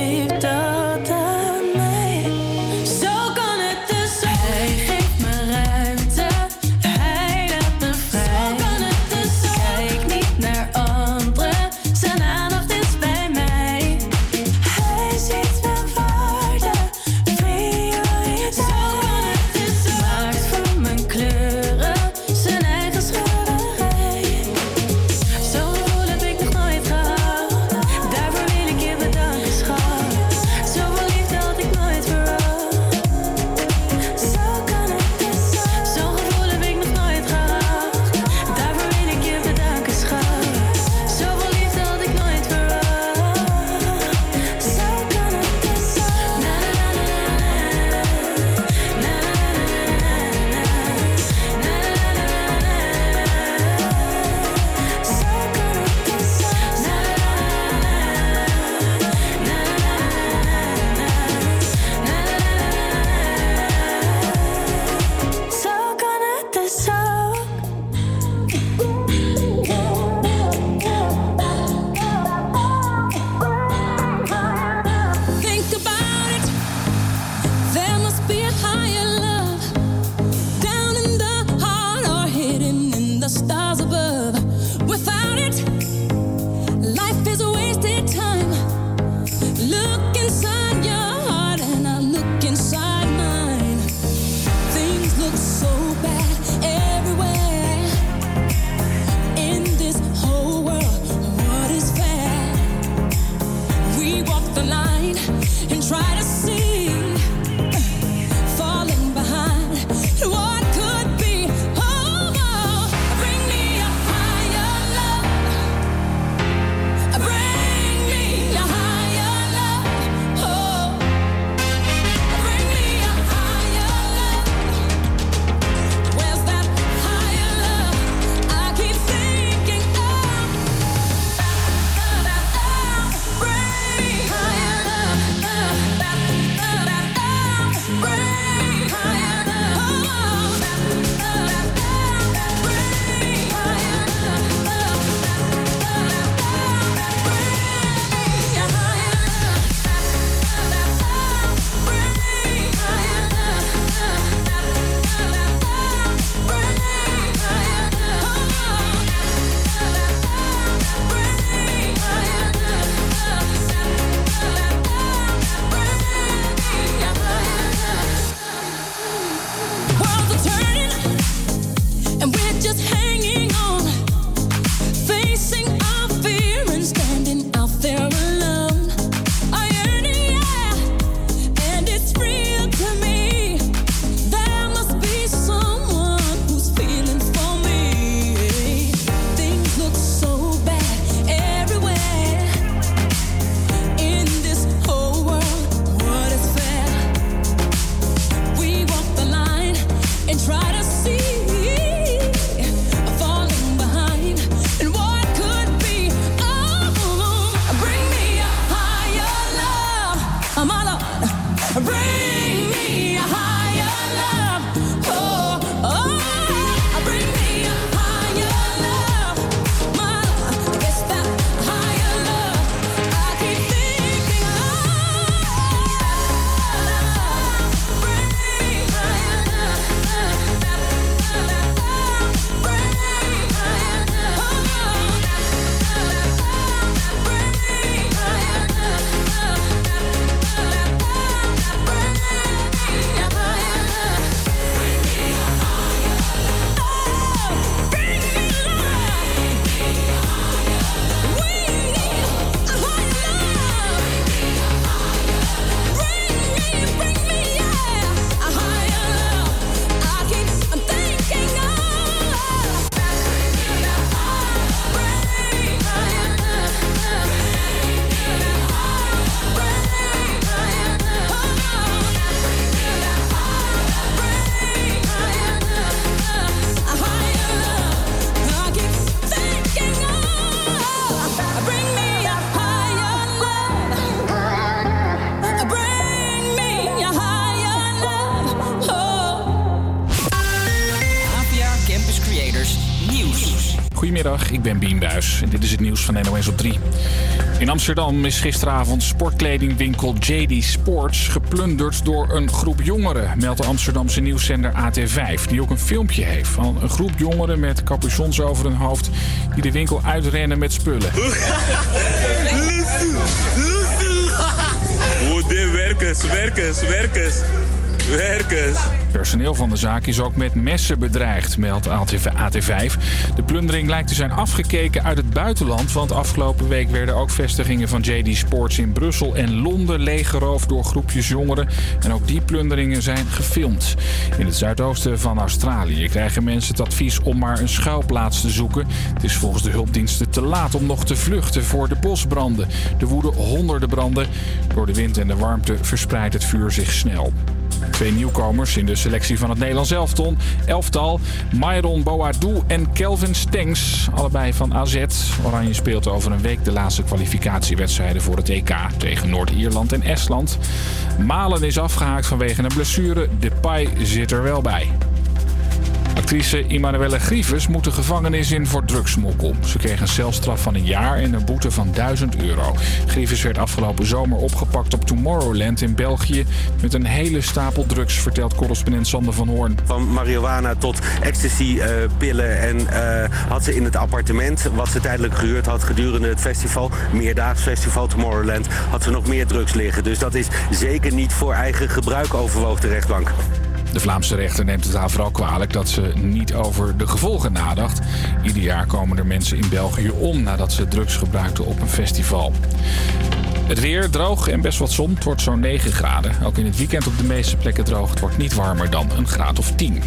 Amsterdam is gisteravond sportkledingwinkel JD Sports geplunderd door een groep jongeren, meldt de Amsterdamse nieuwszender AT5, die ook een filmpje heeft van een groep jongeren met capuchons over hun hoofd die de winkel uitrennen met spullen. Hoe dit werkers, werkers, werkers, werkers. Personeel van de zaak is ook met messen bedreigd, meldt AT5. De plundering lijkt te zijn afgekeken uit het buitenland, want afgelopen week werden ook vestigingen van JD Sports in Brussel en Londen leeggeroofd door groepjes jongeren. En ook die plunderingen zijn gefilmd. In het zuidoosten van Australië krijgen mensen het advies om maar een schuilplaats te zoeken. Het is volgens de hulpdiensten te laat om nog te vluchten voor de bosbranden. Er woeden honderden branden. Door de wind en de warmte verspreidt het vuur zich snel. Twee nieuwkomers in de selectie van het Nederlands elftal. elftal Myron Boadou en Kelvin Stengs, allebei van AZ. Oranje speelt over een week de laatste kwalificatiewedstrijden voor het EK tegen Noord-Ierland en Estland. Malen is afgehaakt vanwege een blessure. Depay zit er wel bij. Actrice Immanuelle Grieves moet de gevangenis in voor drugsmokkel. Ze kreeg een celstraf van een jaar en een boete van 1000 euro. Grieves werd afgelopen zomer opgepakt op Tomorrowland in België... met een hele stapel drugs, vertelt correspondent Sander van Hoorn. Van marihuana tot ecstasy-pillen en eh, had ze in het appartement... wat ze tijdelijk gehuurd had gedurende het festival... meerdaags festival Tomorrowland, had ze nog meer drugs liggen. Dus dat is zeker niet voor eigen gebruik overwoog de rechtbank. De Vlaamse rechter neemt het haar vooral kwalijk dat ze niet over de gevolgen nadacht. Ieder jaar komen er mensen in België om nadat ze drugs gebruikten op een festival. Het weer droog en best wat zon. Het wordt zo'n 9 graden. Ook in het weekend op de meeste plekken droog. Het wordt niet warmer dan een graad of 10.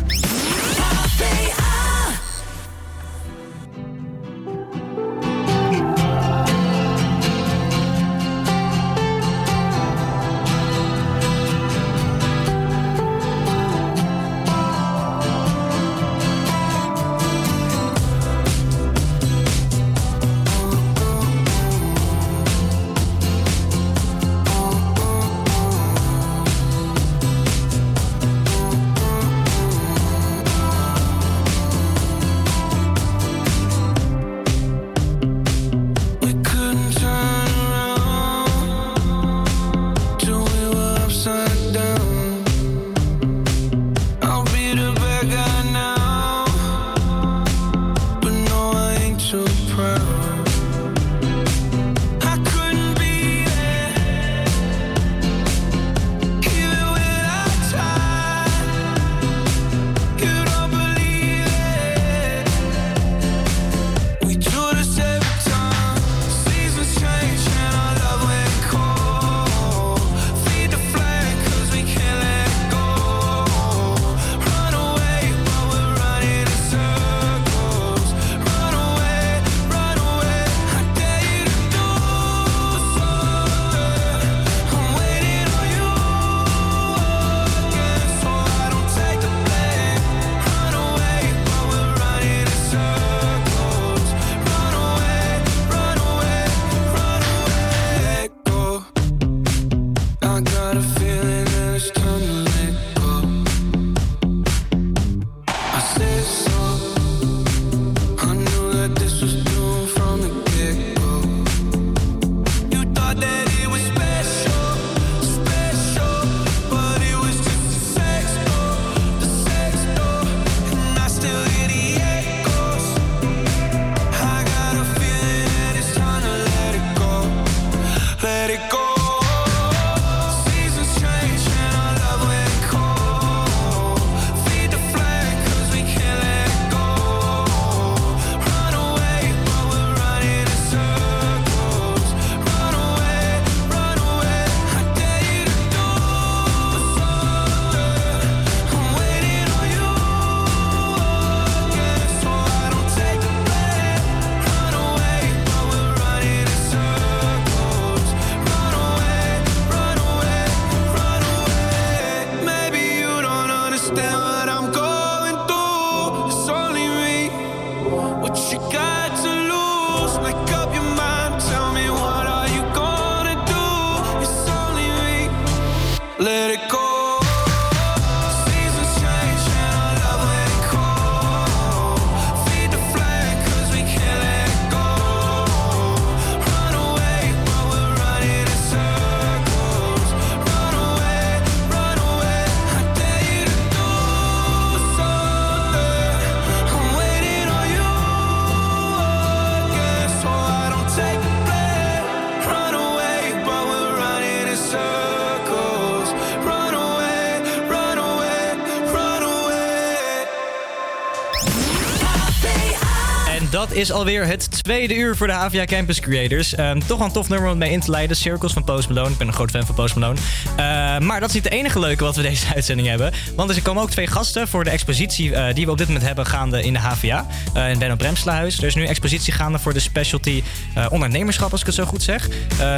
Dat is alweer het tweede uur voor de HVA Campus Creators. Ehm, toch een tof nummer om mee in te leiden. Circles van Post Malone. Ik ben een groot fan van Post Malone. Eh, maar dat is niet de enige leuke wat we deze uitzending hebben. Want er komen ook twee gasten voor de expositie eh, die we op dit moment hebben gaande in de HVA. eh, in Benno Bremslahuis. Er is nu een expositie gaande voor de specialty eh, ondernemerschap, als ik het zo goed zeg.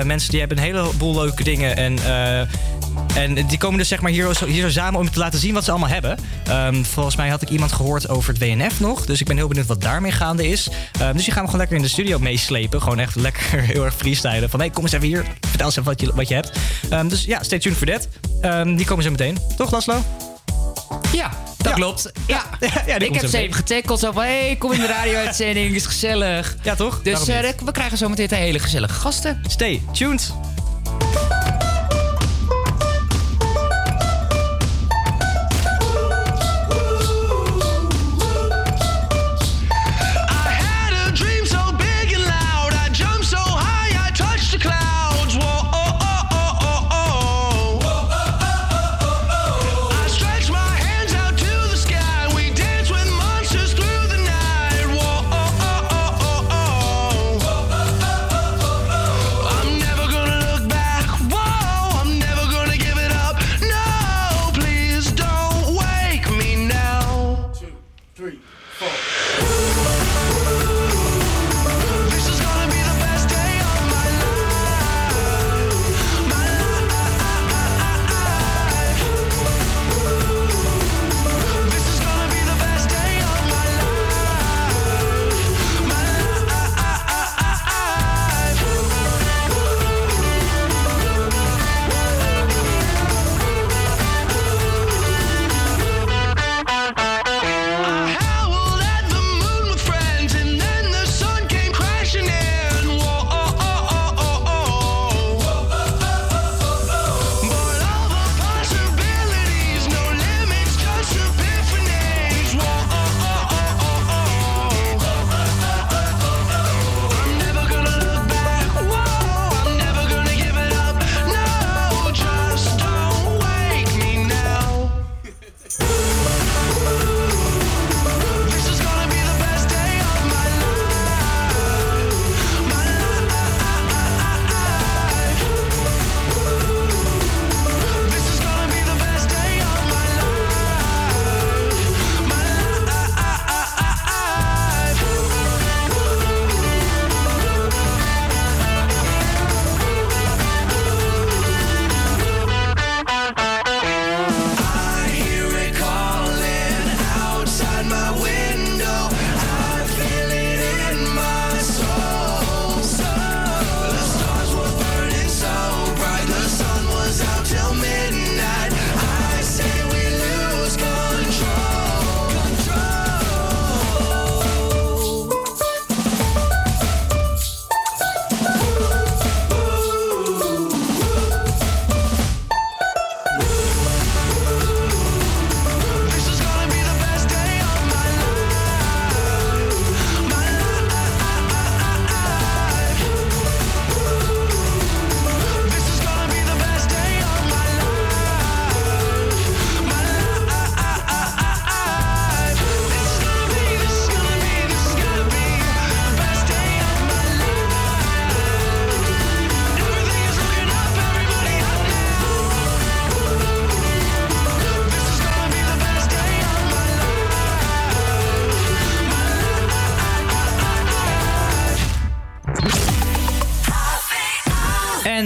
Mensen die hebben een heleboel leuke dingen. En, en die komen dus zeg maar hier, zo- hier zo samen om te laten zien wat ze allemaal hebben. Ehm, volgens mij had ik iemand gehoord over het WNF nog. Dus ik ben heel benieuwd wat daarmee gaande is. Ehm, dus die gaan we gewoon lekker in de studio meeslepen. Gewoon echt lekker heel erg freestylen. Van hey, kom eens even hier. Vertel eens even wat je, wat je hebt. Ehm, dus ja, stay tuned voor dat. Die komen zo meteen. Toch, Laslo? Ja, dat klopt. Ja, ik heb ze even getackled. Zo van, hey, kom in de radio-uitzending, is gezellig. Ja, toch? Dus eh, we krijgen zo meteen hele gezellige gasten. Stay tuned.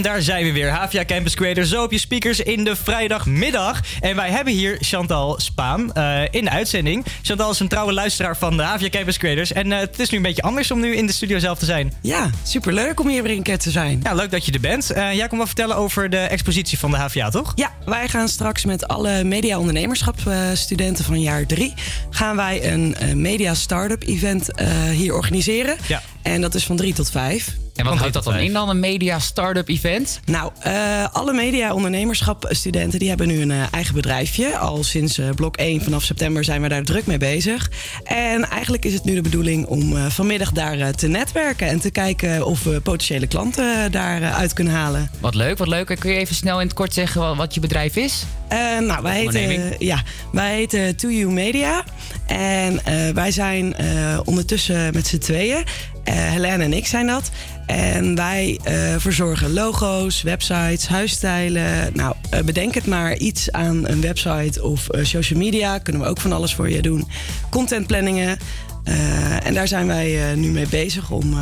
Daar zijn we weer. Havia Campus Creator zo op je speakers in de vrijdagmiddag. En wij hebben hier Chantal Spaan eh, in de uitzending. Chantal is een trouwe luisteraar van de Havia Campus Creators. En eh, het is nu een beetje anders om nu in de studio zelf te zijn. Ja, superleuk om hier weer een keer te zijn. Ja, leuk dat je er bent. Eh, jij komt wel vertellen over de expositie van de HVA, toch? Ja, wij gaan straks met alle media-ondernemerschap eh, studenten van jaar drie... gaan wij een media startup event hier organiseren. Ja. En dat is van 3 tot 5. En wat houdt dat dan in dan, een media start-up event? Nou, eh, alle media ondernemerschap studenten die hebben nu een eh, eigen bedrijfje. Al sinds eh, blok 1 vanaf september zijn we daar druk mee bezig. En eigenlijk is het nu de bedoeling om eh, vanmiddag daar te netwerken... en te kijken of we potentiële klanten daaruit uit kunnen halen. Wat leuk, wat leuk. Kun je even snel in het kort zeggen wat, wat je bedrijf is? Eh, nou, wij heten, Onderneming. ja, wij heten To You Media. En eh, wij zijn eh, ondertussen met z'n tweeën. Eh Helene en ik zijn dat. En wij eh, verzorgen logo's, websites, huisstijlen. Nou, eh, bedenk het maar iets aan een website of social media. Kunnen we ook van alles voor je doen. Contentplanningen. Eh, en daar zijn wij nu mee bezig om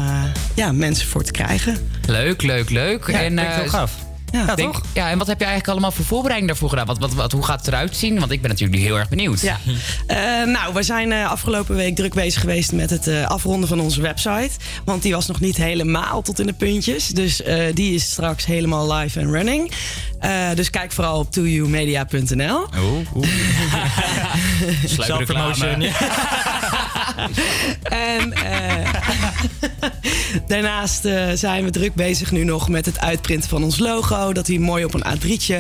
ja, mensen voor te krijgen. Leuk, leuk, leuk. Ja, en, eh, heel gaaf. Ja, denk- toch? Ja, en wat heb je eigenlijk allemaal voor voorbereiding daarvoor gedaan? Wat, wat, wat, hoe gaat het eruit zien? Want ik ben natuurlijk nu heel erg benieuwd. Ja. Eh, nou, we zijn eh, afgelopen week druk bezig geweest met het eh, afronden van onze website. Want die was nog niet helemaal tot in de puntjes. Dus eh, die is straks helemaal live en running. Eh, dus kijk vooral op toyoumedia.nl. Oeh, Zelfpromotion. En eh, daarnaast eh, zijn we druk bezig nu nog met het uitprinten van ons logo. Dat hij mooi op een A3'tje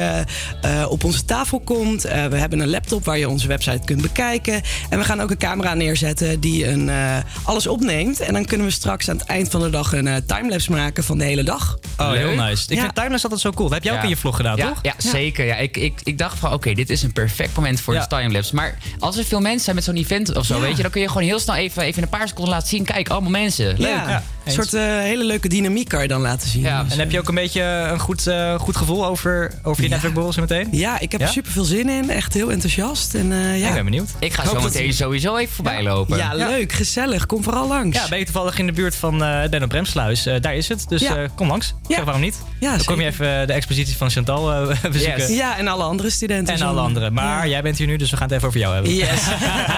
eh, op onze tafel komt. Eh, we hebben een laptop waar je onze website kunt bekijken. En we gaan ook een camera neerzetten die een, eh, alles opneemt. En dan kunnen we straks aan het eind van de dag een timelapse maken van de hele dag. Oh, heel nice. Ik Ja. vind timelapse altijd zo cool. Dat heb jij ook in je vlog gedaan, ja, toch? Ja, zeker. Ja, ik, ik, ik dacht van, oké, dit is een perfect moment voor Ja. de timelapse. Maar als er veel mensen zijn met zo'n event of zo, Ja. weet je, dan kun je gewoon heel snel even, even in een paar seconden laten zien. Kijk, allemaal mensen. Leuk. Ja, een soort eh, hele leuke dynamiek kan je dan laten zien. Ja. Dus, En heb je ook een beetje een goed, eh, goed gevoel over, over je netwerkborrel zo meteen? Ja, ik heb Ja? er super veel zin in. Echt heel enthousiast. En, eh, ja. Ik ben benieuwd. Ik ga zo meteen sowieso even voorbij lopen. Ja, leuk, gezellig. Kom vooral langs. Ja, ben je toevallig in de buurt van eh Benno Bremsluis? Eh, daar is het. Dus Ja. eh, kom langs. Zeg waarom niet? Ja, Dan kom je even de expositie van Chantal eh, bezoeken. Ja, en alle andere studenten. En zo. alle anderen. Maar jij bent hier nu, dus we gaan het even over jou hebben. Yes.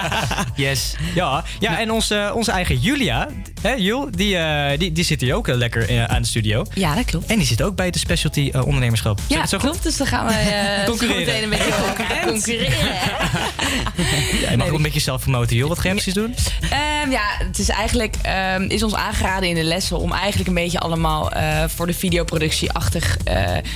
yes. Ja, ja en onze, onze eigen Julia, hè, Jul, die, eh, die, die zit hier ook eh, lekker eh, aan de studio. Ja, dat klopt. En die zit ook bij de specialty ondernemerschap. Ja, goed? klopt. Dus dan gaan we Concurreren. meteen een beetje concurreren. Ja, je mag ook een beetje zelf promoten, Jul. Wat ga je precies doen? Ehm, ja, het is eigenlijk ehm, is ons aangeraden in de lessen om eigenlijk een beetje allemaal voor de videoproductie-achtig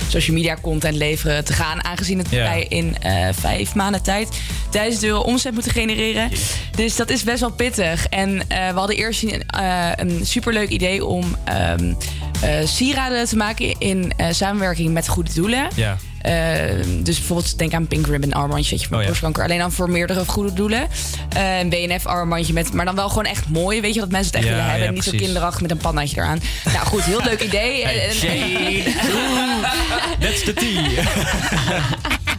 social media content leveren te gaan. Aangezien het wij in vijf maanden tijd duizend euro omzet moeten genereren. Dus dat is best wel pittig. En eh, we hadden eerst een, eh, een superleuk idee om ehm, eh, sieraden te maken in samenwerking met goede doelen. Ja. Dus bijvoorbeeld denk aan een Pink Ribbon armbandje weet je, voor Oh ja. borstkanker. Alleen dan voor meerdere goede doelen. Een BNF armbandje met, maar dan wel gewoon echt mooi. Weet je dat mensen het echt Ja, willen hebben. niet zo kinderachtig met een pannaatje eraan. Nou goed, heel leuk idee. Hey. That's the tea.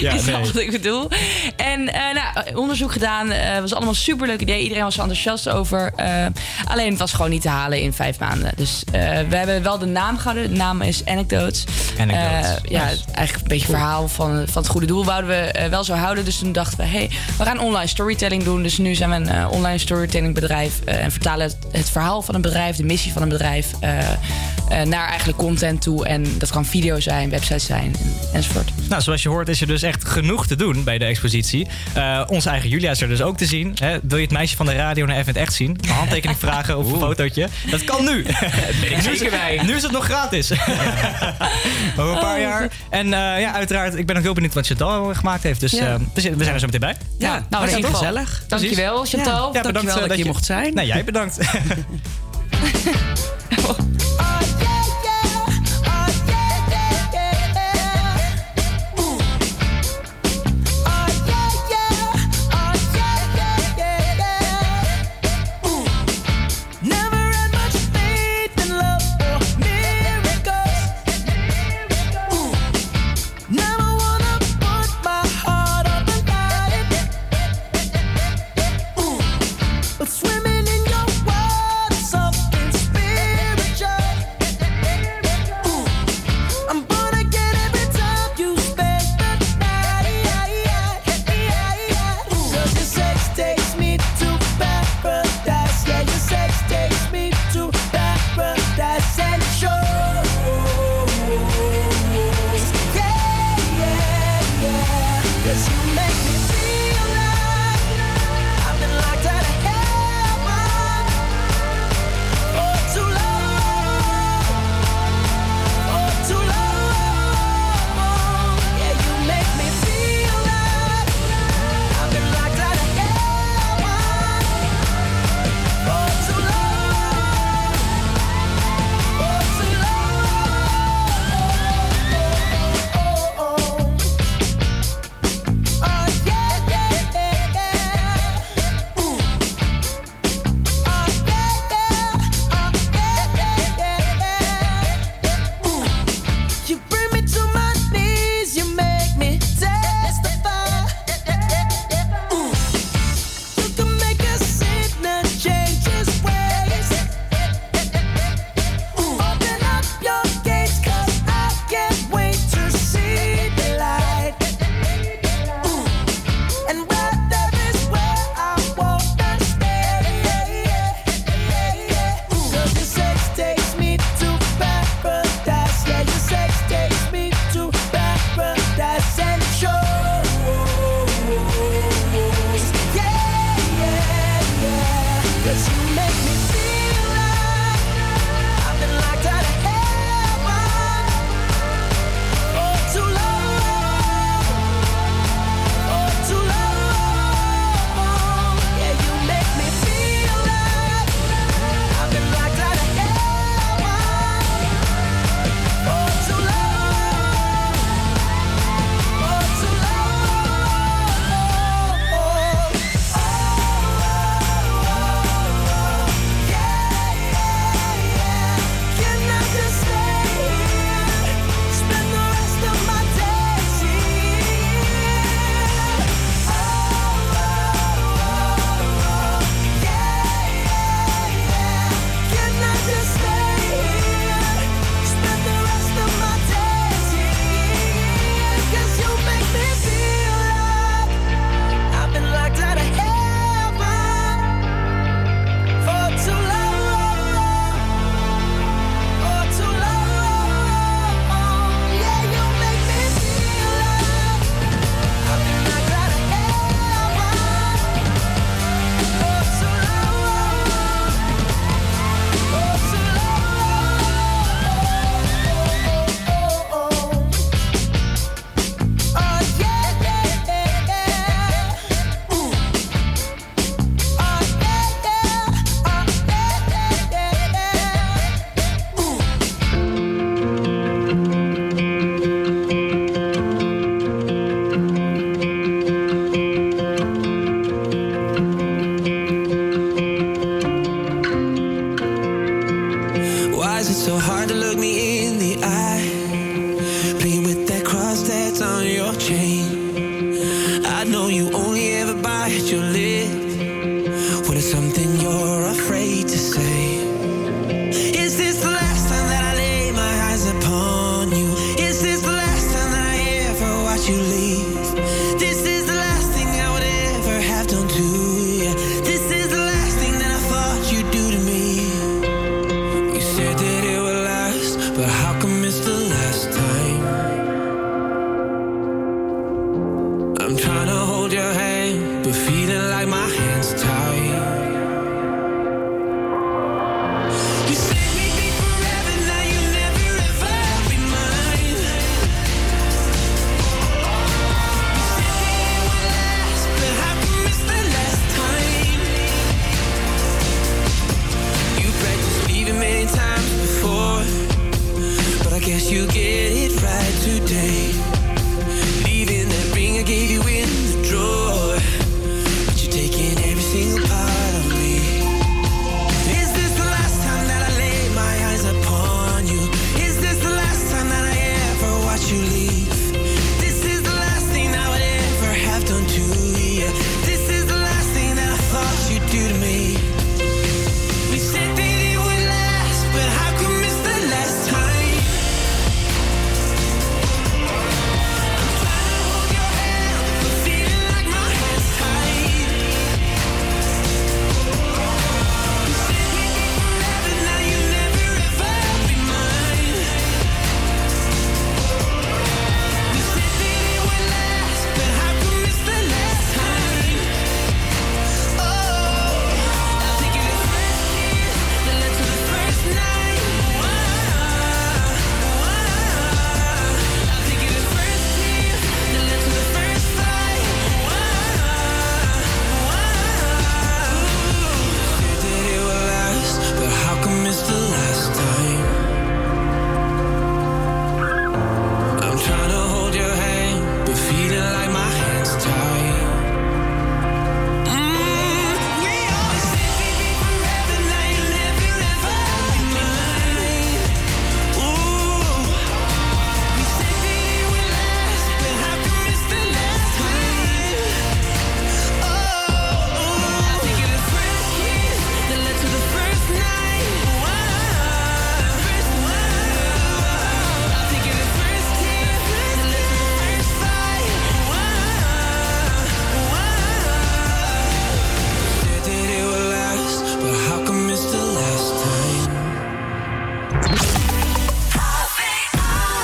Ja, is nee. wat ik bedoel. En eh, nou, onderzoek gedaan. Het was allemaal een superleuk idee. Iedereen was er enthousiast over. Eh, alleen het was gewoon niet te halen in vijf maanden. Dus eh, we hebben wel de naam gehouden. De naam is Anecdotes. Anecdotes. Eh, ja, Nice. eigenlijk een beetje verhaal van, van het goede doel wouden we eh, wel zo houden. Dus toen dachten we, hey, we gaan online storytelling doen. Dus nu zijn we een eh, online storytelling bedrijf. eh, en vertalen het, het verhaal van een bedrijf, de missie van een bedrijf... eh, eh, naar eigenlijk content toe. En dat kan video zijn, website zijn en, enzovoort. Nou, zoals je hoort is er dus echt genoeg te doen bij de expositie. Eh, onze eigen Julia is er dus ook te zien. Hè? Wil je het meisje van de radio naar even het echt zien? Een handtekening vragen of een fotootje? Dat kan nu. ben ik Nu is- zeker bij. Nu is het nog gratis. Over een paar jaar. En eh, ja, uiteraard, ik ben ook heel benieuwd wat Chantal gemaakt heeft. Dus Ja. eh, we, zijn er zo meteen bij. Ja, nou, in ieder geval. gezellig. Dankjewel, Chantal. Ja, bedankt Dankjewel eh, dat je hier mocht zijn. Nou, jij bedankt.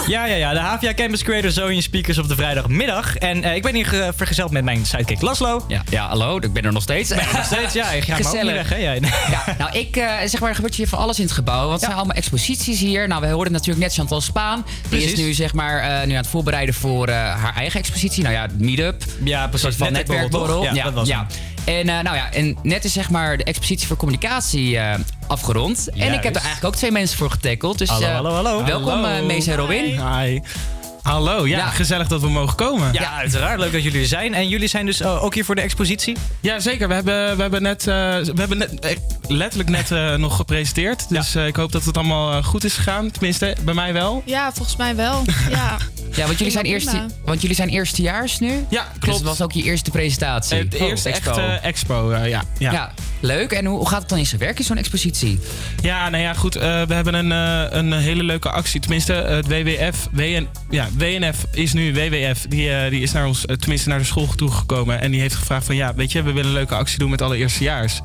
Ja, ja, ja. De HVA Campus Creator zo in speakers op de vrijdagmiddag. En eh, ik ben hier ge- vergezeld met mijn sidekick Laslo. Ja, ja, hallo, ik ben er nog steeds. Ben je nog steeds? Ja, ik ga Gezellig. weg, hè, jij? Ja, nou, ik eh, zeg maar, er gebeurt hier van alles in het gebouw. Want het zijn allemaal exposities hier. Nou, we hoorden natuurlijk net Chantal Spaan. Die Precies. is nu, zeg maar, eh, nu aan het voorbereiden voor eh, haar eigen expositie. Nou ja, meetup. Ja, precies. Van Netwerkborrel, netwerkborrel. toch? Ja, dat was ja. En, eh, nou ja, en net is zeg maar de expositie voor communicatie eh, afgerond. En ik heb er eigenlijk ook twee mensen voor getackled. Dus Hallo, eh, hallo, hallo. welkom Hallo. Mees en Robin. Hi. Hallo, ja, Ja. gezellig dat we mogen komen. Ja, uiteraard. Leuk dat jullie er zijn. En jullie zijn dus eh, ook hier voor de expositie? Ja, zeker. We hebben, we hebben, net, eh, we hebben net, eh, letterlijk net eh, nog gepresenteerd. Dus eh, ik hoop dat het allemaal goed is gegaan. Tenminste, bij mij wel. Ja, volgens mij wel. Ja, Ja, want jullie, zijn eerste, want jullie zijn eerstejaars nu? Ja, Dus klopt. het was ook je eerste presentatie. Het eerste Oh, echte expo, eh, ja. ja. Leuk. En hoe gaat het dan in zijn werk in zo'n expositie? Ja, nou ja, goed. eh, we hebben een, eh, een hele leuke actie. Tenminste, het WWF, WN, ja, WNF is nu WWF. Die, eh, die is naar ons, tenminste naar de school toegekomen. En die heeft gevraagd van, ja, weet je, we willen een leuke actie doen met alle eerstejaars.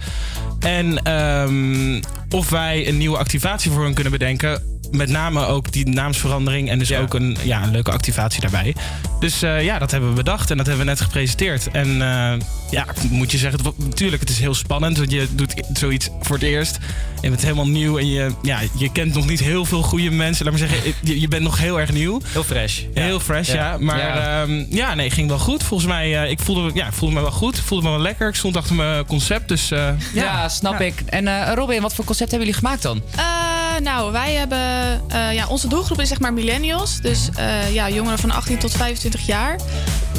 En ehm, of wij een nieuwe activatie voor hen kunnen bedenken. Met name ook die naamsverandering en dus ook een, ja, een leuke activatie daarbij. Dus eh, ja, dat hebben we bedacht en dat hebben we net gepresenteerd. En eh, ja, moet je zeggen, natuurlijk, het is heel spannend. Want je doet zoiets voor het eerst. En het is helemaal nieuw en je, ja, je kent nog niet heel veel goede mensen. Laat maar zeggen, je, je bent nog heel erg nieuw. Heel fresh. Heel fresh, ja. Ja. Maar Ja. ja. ja, nee, ging wel goed. Volgens mij, eh, ik, voelde, ja, ik voelde me wel goed. Voelde me wel lekker. Ik stond achter mijn concept, dus... eh, Ja, snap ik. En eh, Robin, wat voor concept hebben jullie gemaakt dan? Eh, nou, wij hebben... eh, ja, onze doelgroep is zeg maar millennials. Dus eh, ja, jongeren van 18 tot 25 jaar.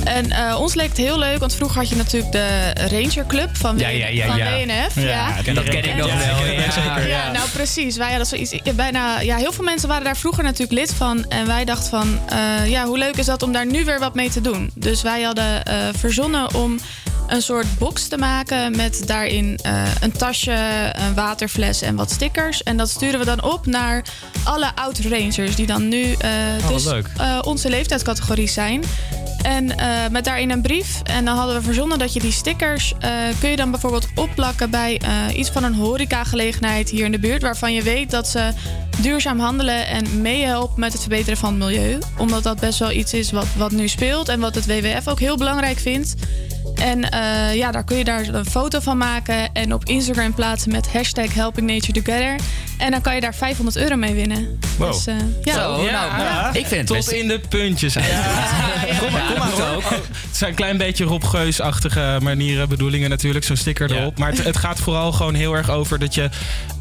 En ons leek het heel leuk, want vroeger had je natuurlijk de Ranger Club van, Ja, ja, ja, van. WNF. Ja, Ja, dat ken ik nog En- wel. Ja, Ja, ja. nou precies. Wij hadden zoiets. Bijna, ja, heel veel mensen waren daar vroeger natuurlijk lid van. En wij dachten van, ja, hoe leuk is dat om daar nu weer wat mee te doen? Dus wij hadden verzonnen om een soort box te maken met daarin eh, een tasje, een waterfles en wat stickers. En dat sturen we dan op naar alle oud-rangers die dan nu eh, wat dus eh, onze leeftijdscategorie zijn. En met daarin een brief. En dan hadden we verzonnen dat je die stickers... kun je dan bijvoorbeeld opplakken bij iets van een horecagelegenheid hier in de buurt... waarvan je weet dat ze duurzaam handelen en meehelpen met het verbeteren van het milieu. Omdat dat best wel iets is wat, wat nu speelt en wat het WWF ook heel belangrijk vindt. En eh, ja, daar kun je daar een foto van maken en op Instagram plaatsen met hashtag Helping Nature Together. En dan kan je daar 500 euro mee winnen. Wow. Dus, eh, ja. Zo, nou, Ja. ik vind het Tot best... in de puntjes. eigenlijk. Kom maar, kom maar ook. Het zijn een klein beetje Rob Geus-achtige manieren, bedoelingen natuurlijk, zo'n sticker erop. Maar het, het gaat vooral gewoon heel erg over dat je...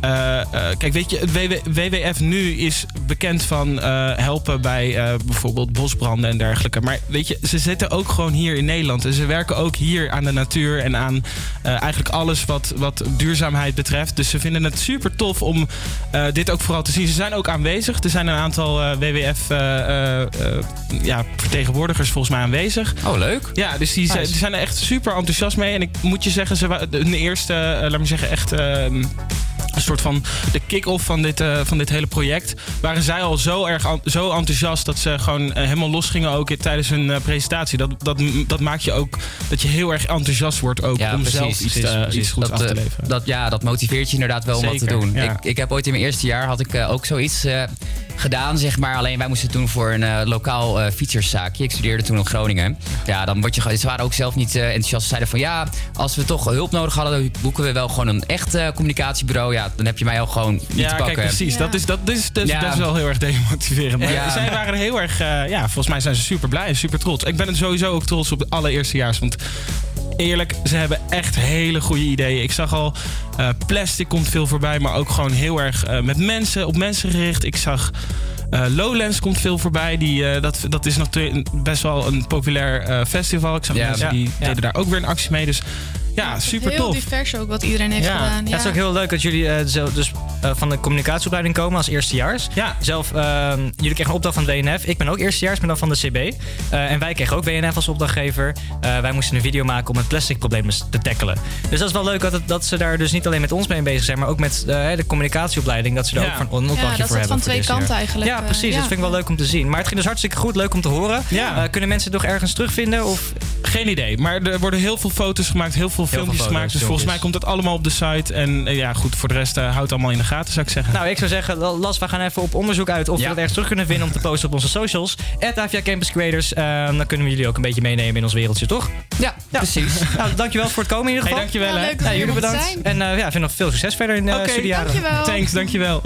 eh, eh, kijk, weet je, het WW WWF nu is bekend van eh, helpen bij eh, bijvoorbeeld bosbranden en dergelijke. Maar weet je, ze zitten ook gewoon hier in Nederland. En ze werken ook hier aan de natuur en aan eh, eigenlijk alles wat, wat duurzaamheid betreft. Dus ze vinden het super tof om eh, dit ook vooral te zien. Ze zijn ook aanwezig. Er zijn een aantal eh, WWF ja, vertegenwoordigers volgens mij aanwezig. Oh, leuk. Ja, dus die, zijn, er echt super enthousiast mee. En ik moet je zeggen, ze wa- hun eerste, laat me zeggen, echt... een soort van de kick-off van dit, eh, van dit hele project. Waren zij al zo erg zo enthousiast dat ze gewoon eh, helemaal losgingen ook tijdens hun eh, presentatie. Dat, dat, dat maakt je ook dat je heel erg enthousiast wordt ook om zelf iets, te- iets goeds dat, af te leveren. Dat, ja, dat motiveert je inderdaad wel om wat te doen. ja. Ik, ik heb ooit in mijn eerste jaar had ik ook zoiets gedaan, zeg maar. Alleen wij moesten het doen voor een eh, lokaal eh fietserszaakje. Ik studeerde toen in Groningen. Ja, dan word je gewoon- Ze waren ook zelf niet eh, enthousiast. Ze zeiden van ja, als we toch hulp nodig hadden, dan boeken we wel gewoon een echt communicatiebureau. Ja, dan heb je mij ook gewoon niet te Ja, pakken. kijk, precies. Dat, is, dat, is, dat, is, Ja. dat is wel heel erg demotiverend. Maar Ja. zij waren heel erg... ja, volgens mij zijn ze super blij en super trots. Ik ben er sowieso ook trots op de allereerstejaars. Want eerlijk, ze hebben echt hele goede ideeën. Ik zag al, eh, plastic komt veel voorbij. Maar ook gewoon heel erg eh, met mensen, op mensen gericht. Ik zag... eh, Lowlands komt veel voorbij. Die, dat, dat is natuurlijk best wel een populair festival. Ik zag Ja. mensen die Ja. deden daar ook weer een actie mee. Dus ja, super Heel tof. divers ook wat iedereen heeft gedaan. Ja, Ja. het is ook heel leuk dat jullie eh, zo, dus, eh, van de communicatieopleiding komen als eerstejaars. Ja. Zelf, eh, jullie kregen een opdracht van het WNF. Ik ben ook eerstejaars, maar dan van de CB. Eh, en wij kregen ook WNF als opdrachtgever. Eh, wij moesten een video maken om het plastic probleem eens te tackelen. Dus dat is wel leuk dat, het, dat ze daar dus niet alleen met ons mee bezig zijn, maar ook met de communicatieopleiding. Dat ze daar Ja. ook van een Ja, opdrachtje dat voor is hebben. van voor twee dit kanten eigenlijk, Ja, precies. ja. Dat vind ik wel leuk om te zien. Maar het ging dus hartstikke goed. Leuk om te horen. Ja. Eh, kunnen mensen het nog ergens terugvinden? Of Geen idee, maar er worden heel veel foto's gemaakt, heel veel veel filmpjes gemaakt. Dus volgens mij komt dat allemaal op de site. En eh, ja, goed, voor de rest eh, houdt het allemaal in de gaten, zou ik zeggen. Nou, ik zou zeggen, Las, we gaan even op onderzoek uit of we dat ergens terug kunnen vinden om te posten op onze socials. At Campus Creators. Eh, dan kunnen we jullie ook een beetje meenemen in ons wereldje, toch? Ja, precies. nou, dankjewel voor het komen in ieder geval. Hey, dankjewel. Ja, leuk nou, jullie bedankt. En ja, vind nog veel succes verder in de okay. Dankjewel. Thanks, dankjewel.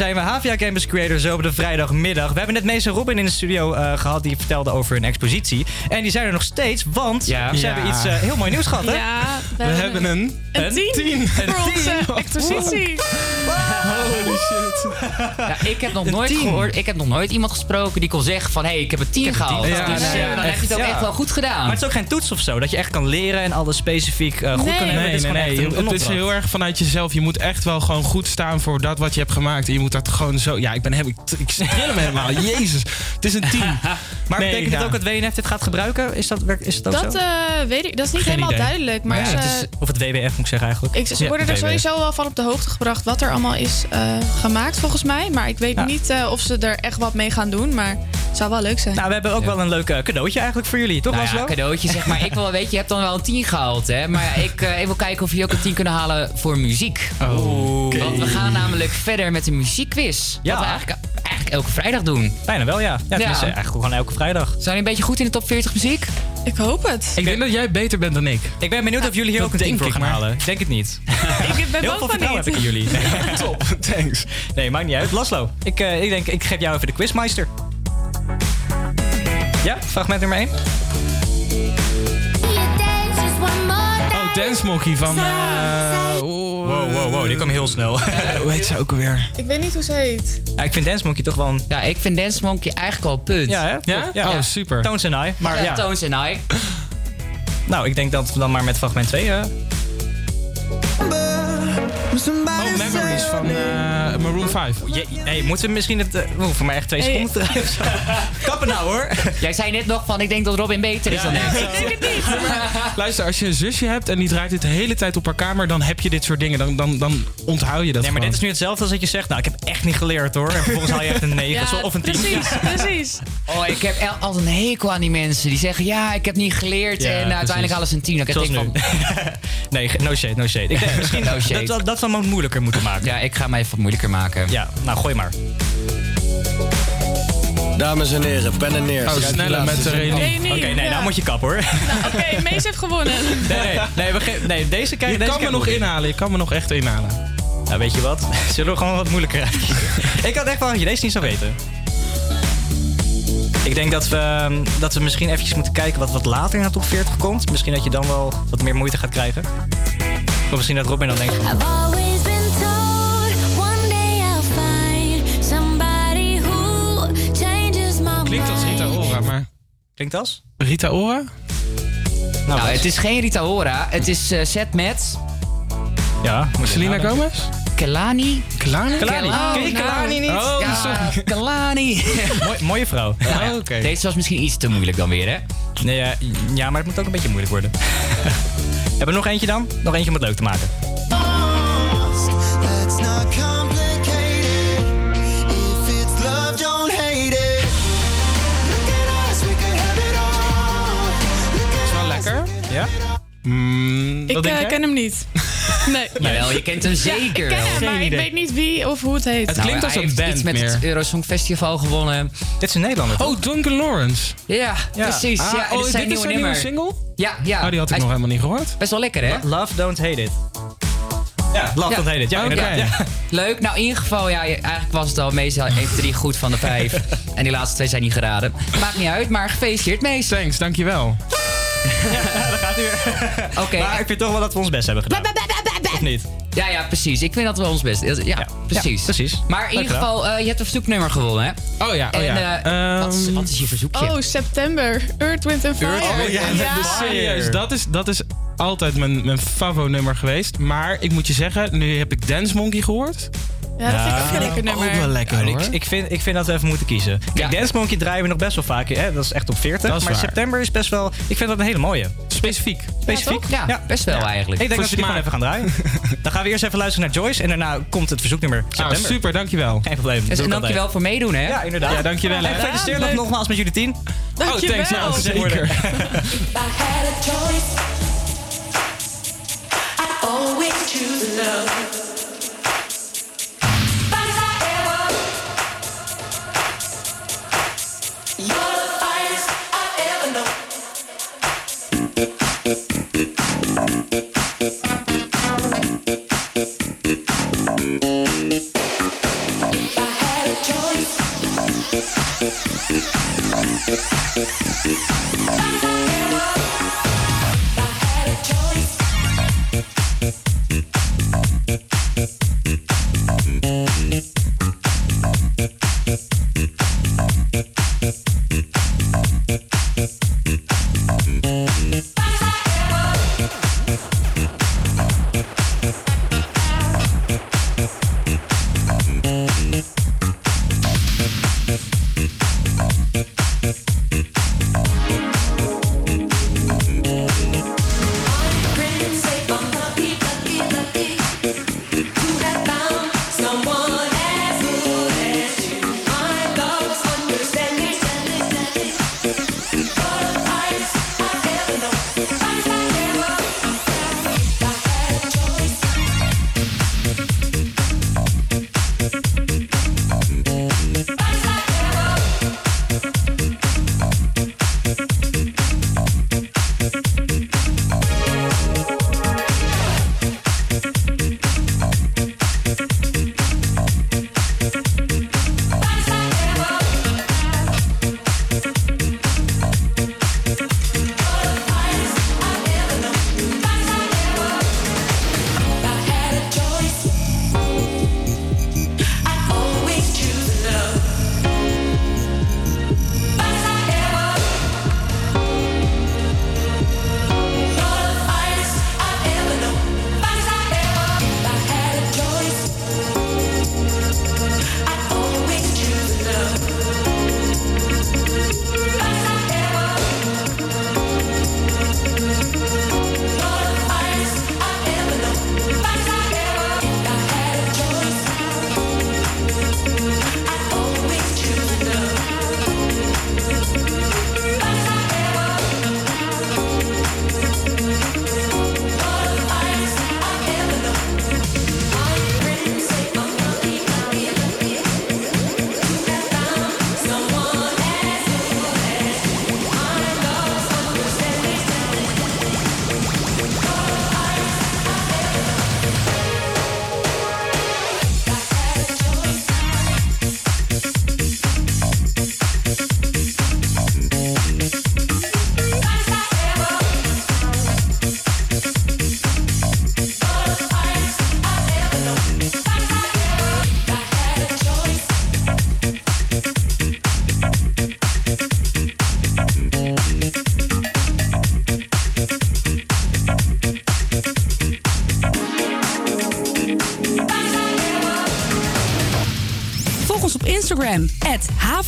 Zijn we, Havia Campus Creators, op de vrijdagmiddag. We hebben net Mees en Robin in de studio eh, gehad, die vertelden over hun expositie. En die zijn er nog steeds, want ze Ja. hebben iets eh, heel mooi nieuws gehad, hè? Ja, We hebben een... Een tien tien. voor Een onze expositie. Holy shit. Ja, ik heb nog nooit gehoord, ik heb nog nooit iemand gesproken die kon zeggen van hé, hey, ik heb een 10 gehaald. Ja, dus nee, eh, ja, dan heb je het ook ja. echt wel goed gedaan. Maar het is ook geen toets of zo, dat je echt kan leren en alles specifiek eh, goed Nee. kan hebben. Nee, Het is nee, gewoon nee. echt een- een Het is heel erg vanuit jezelf. Je moet echt wel gewoon goed staan voor dat wat je hebt gemaakt. En je moet dat gewoon zo... Ja, ik ben. Ik, ik hem helemaal. Jezus. Het is een team. Maar Nee, betekent ja. het ook dat WNF dit gaat gebruiken? Is dat, werk- is het ook Dat zo? eh, weet ik. Dat is niet Geen helemaal idee. duidelijk. Maar Ja, ze, het is- of het WWF moet ik zeggen eigenlijk. ik, ze Ja, worden er WWF. sowieso wel van op de hoogte gebracht wat er allemaal is eh, gemaakt volgens mij. Maar ik weet Ja. niet eh, of ze er echt wat mee gaan doen. Maar het zou wel leuk zijn. Nou, we hebben ook wel een leuk eh, cadeautje eigenlijk voor jullie, toch Nou ja, cadeautje zeg maar. Ik wil, weet je, je hebt dan wel een 10 gehaald, hè. Maar ik, eh, ik wil kijken of jullie ook een 10 kunnen halen voor muziek. Oh. Want we gaan namelijk verder met de muziekquiz. Ja. Wat we eigenlijk, eigenlijk elke vrijdag doen. Bijna wel, ja. Ja, eigenlijk gewoon elke vrijdag. Zijn jullie een beetje goed in de top 40 muziek? Ik hoop het. Ik denk dat jij beter bent dan ik. Ik ben benieuwd of jullie hier Dat ook een denk voor ik gaan maar. halen. Ik denk het niet. Ik ben Heel veel van vertrouwen heb ik in jullie. Top, thanks. Nee, maakt niet uit. Laszlo, ik, eh, ik denk, ik geef jou even de quizmeister. Ja, fragment nummer 1. Dance Monkey van... eh, oh, Wow, wow, wow, die kwam heel snel. Hoe heet ze ook alweer? Ik weet niet hoe ze heet. Ja, ik vind Dance Monkey toch wel een... Ja, ik vind Dance Monkey eigenlijk al een punt. Ja, hè? Ja? Oh, super. Tones and I. Maar Ja, ja. Tones en I. Nou, ik denk dat we dan maar met fragment 2... eh Oh, Memories van eh, Maroon 5. je, hey, moeten we misschien het... eh, we hoeven maar echt twee Hey. seconden te draaien of zo. Kappen nou, hoor. Jij zei net nog van, ik denk dat Robin beter is dan ik. Ik denk het niet. Luister, als je een zusje hebt en die draait dit de hele tijd op haar kamer, dan heb je dit soort dingen. Dan, dan, dan onthoud je dat Nee, maar dit is nu hetzelfde als dat je zegt... Nou, ik heb echt niet geleerd, hoor. En vervolgens haal je echt een 9 Ja, zo- of een 10. precies, precies. Oh, ik heb altijd een hekel aan die mensen die zeggen, ja, ik heb niet geleerd. Ja, en uh, uiteindelijk halen ze een 10. Dan krijg Zoals ik nu. van, nee, no shade, no shade. Ik denk misschien No shade. dat, dat, dat we hem ook moeilijker moeten maken. ja, ik ga mij even wat moeilijker maken. Ja, nou gooi maar. Dames en heren, pen en neer. Oh, sneller met de af. Nee, nee. Oké, nee, ja. nou moet je kap hoor. Nou, Oké, Mees heeft gewonnen. Nee, nee, nee, we ge- nee deze krijg Je deze kan me nog inhalen, je kan me nog echt inhalen. Nou, weet je wat? Zullen we gewoon wat moeilijker uitkiezen? ik had echt wel dat je deze niet zou weten. Ik denk dat we, ehm, dat we misschien eventjes moeten kijken wat wat later in de top 40 komt. Misschien dat je dan wel wat meer moeite gaat krijgen. Of misschien dat Robin dan denkt... Klinkt als Rita Ora, maar... Klinkt als? Rita Ora? Nou, het is geen Rita Ora. Het is eh set met... Ja, Selena Gomez? Kelani. Kelani? Kelani. Oh, Ken je nou. Kelani niet? Oh, Ja, sorry. Kelani. Mooi- mooie vrouw. Nou ja, oké. Deze was misschien iets te moeilijk dan weer, hè? Nee, ja, ja, maar het moet ook een beetje moeilijk worden. Hebben we nog eentje dan? Nog eentje om het leuk te maken. Let's not complicate it. If it's love, don't hate it. Look at us, we can have it all. Is wel lekker. Ja? Mm, Ik eh, ken hem niet. Nee. Jawel, je kent hem zeker ik ken wel. hem, maar ik weet niet wie of hoe het heet. Het Nou, klinkt als hij een heeft band iets met meer. het Eurosong Festival gewonnen. Dit is een Nederlander. toch? Oh, Duncan Lawrence. Ja, Ja. precies. Ah, ja, oh, dit is zijn dit is nieuwe zijn nieuwe single? Ja, ja. Oh, die had ik Hij nog helemaal niet gehoord. Best wel lekker, hè? Love Don't Hate It. Ja, Love Ja. Don't Hate It. Ja, inderdaad. Ja. Leuk. Nou, in ieder geval, ja, eigenlijk was het al meestal 1, 3 goed van de 5. en die laatste twee zijn niet geraden. Maakt niet uit, maar gefeliciteerd, meest. Thanks, dankjewel. Daar gaat hij weer. Oké. Maar ik vind toch wel dat we ons best hebben gedaan. Of niet? Ja, ja, precies. Ik vind dat we ons best. Ja, ja, precies. Ja, precies. Maar in ieder geval, eh, je hebt een verzoeknummer gewonnen, hè? Oh ja, oh en eh, wat, is- wat is je verzoekje? Oh, september. Earth, Wind and Fire. Oh ja, serieus. Dat is, dat is altijd mijn, mijn favo-nummer geweest. Maar ik moet je zeggen, nu heb ik Dance Monkey gehoord. Ja, dat vind ik ook een lekker Ook wel nummer. lekker Ja, hoor. ik, ik, vind, ik vind dat we even moeten kiezen. Kijk, Ja. Dance Monkey draaien we nog best wel vaak. Hè? Dat is echt op 40. Dat is maar waar. september is best wel... Ik vind dat een hele mooie. Specifiek. Specifiek. Ja, best wel eigenlijk. Ik denk Voor dat we die gewoon even gaan draaien. Dan gaan we eerst even luisteren naar Joyce. En daarna komt het verzoeknummer Ah, september. super, dankjewel. Geen probleem. Dus, en dankjewel voor meedoen, hè? Ja, inderdaad. Ja, dankjewel, hè. En gefeliciteerd nog nogmaals met jullie tien. Oh, thanks. Ja, zeker. I had a choice. I'd always choose love. I had a choice.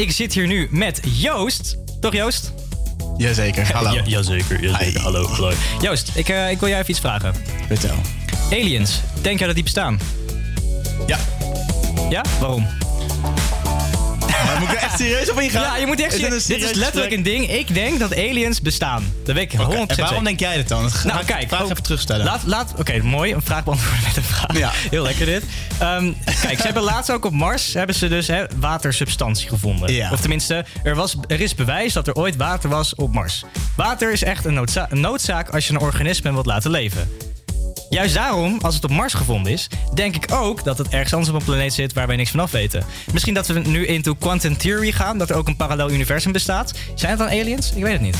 Ik zit hier nu met Joost. Toch Joost? Jazeker, hallo. Ja, jazeker, jazeker. Hallo, hallo. Joost, ik, eh, ik wil jou even iets vragen. Vertel. Aliens, denk jij dat die bestaan? Ja. Ja? Waarom? Maar moet ik er echt serieus op ingaan? Ja, je moet echt Is dit een serieus. Dit is letterlijk een ding. Ik denk dat aliens bestaan. Dat weet ik 100% en waarom denk jij dat dan? Ga- Nou, kijk. vraag ook- even terugstellen. Laat, laat, Oké, mooi. Een vraag beantwoorden met een vraag. Ja. Heel lekker dit. Ehm, kijk, ze hebben laatst ook op Mars hebben ze dus hè, watersubstantie gevonden. Ja. Of tenminste, er, was, er is bewijs dat er ooit water was op Mars. Water is echt een, noodza- een noodzaak als je een organisme wilt laten leven. Juist daarom, als het op Mars gevonden is, denk ik ook dat het ergens anders op een planeet zit waar wij niks van af weten. Misschien dat we nu into quantum theory gaan, dat er ook een parallel universum bestaat. Zijn het dan aliens? Ik weet het niet.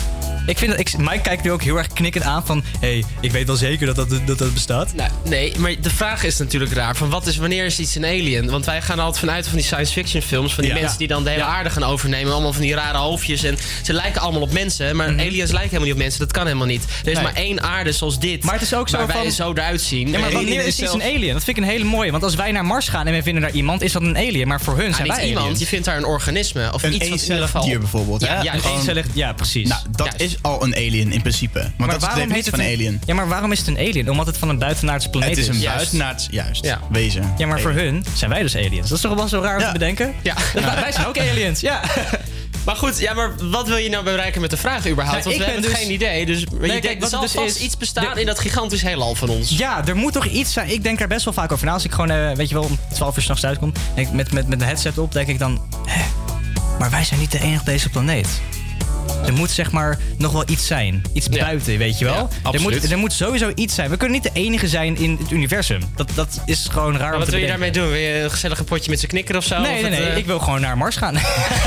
Ik vind dat ik, Mike kijkt nu ook heel erg knikkend aan van, hé, hey, ik weet wel zeker dat dat, dat, dat bestaat. Nou, nee, maar de vraag is natuurlijk raar. Van wat is, wanneer is iets een alien? Want wij gaan altijd vanuit van die science fiction films. Van die Ja. mensen die dan de hele Ja. aarde gaan overnemen. Allemaal van die rare hoofdjes. En ze lijken allemaal op mensen. Maar aliens lijken helemaal niet op mensen. Dat kan helemaal niet. Er is Mhm. Nee. maar één aarde zoals dit. Maar het is ook zo waar wij van- zo eruit zien. Ja, maar wanneer is iets een alien? Dat vind ik een hele mooie. Want als wij naar Mars gaan en we vinden daar iemand, is dat een alien. Maar voor hun Ah, zijn niet wij iemand, aliens. je vindt daar een organisme. Of Een iets wat in ieder geval... dier bijvoorbeeld. Ja, Eencellig- ja, precies. Nou, dat is al een alien in principe. Want Maar dat is de waarom heet definitie het van een alien. Ja, maar waarom is het een alien? Omdat het van een buitenaardse planeet Het is een buitenaards, juist, Ja. wezen. Ja, maar voor hun zijn wij dus aliens. Dat is toch wel zo raar om te bedenken? Ja. Dus wij- wij zijn ook aliens, ja. Maar goed, ja, maar wat wil je nou bereiken met de vraag überhaupt? Nou, Want ik we ben hebben dus- geen idee. Dus Nee, je kijk, denkt, er wat zal het dus vast is- iets bestaan de- in dat gigantisch heelal van ons. Ja, er moet toch iets zijn. Ik denk daar best wel vaak over na. Als ik gewoon, eh, weet je wel, om 12 uur s'nachts thuis kom... denk ik met, met, met een headset op, denk ik dan... Hè, maar wij zijn niet de enige op deze planeet. Er moet zeg maar nog wel iets zijn. Iets buiten, weet je wel? Ja, er, moet, er moet sowieso iets zijn. We kunnen niet de enige zijn in het universum. Dat, dat is gewoon raar Maar wat wil je daarmee doen? Wil je een gezellige potje met z'n knikker of zo? Nee, Of nee, het, nee. eh, Ik wil gewoon naar Mars gaan.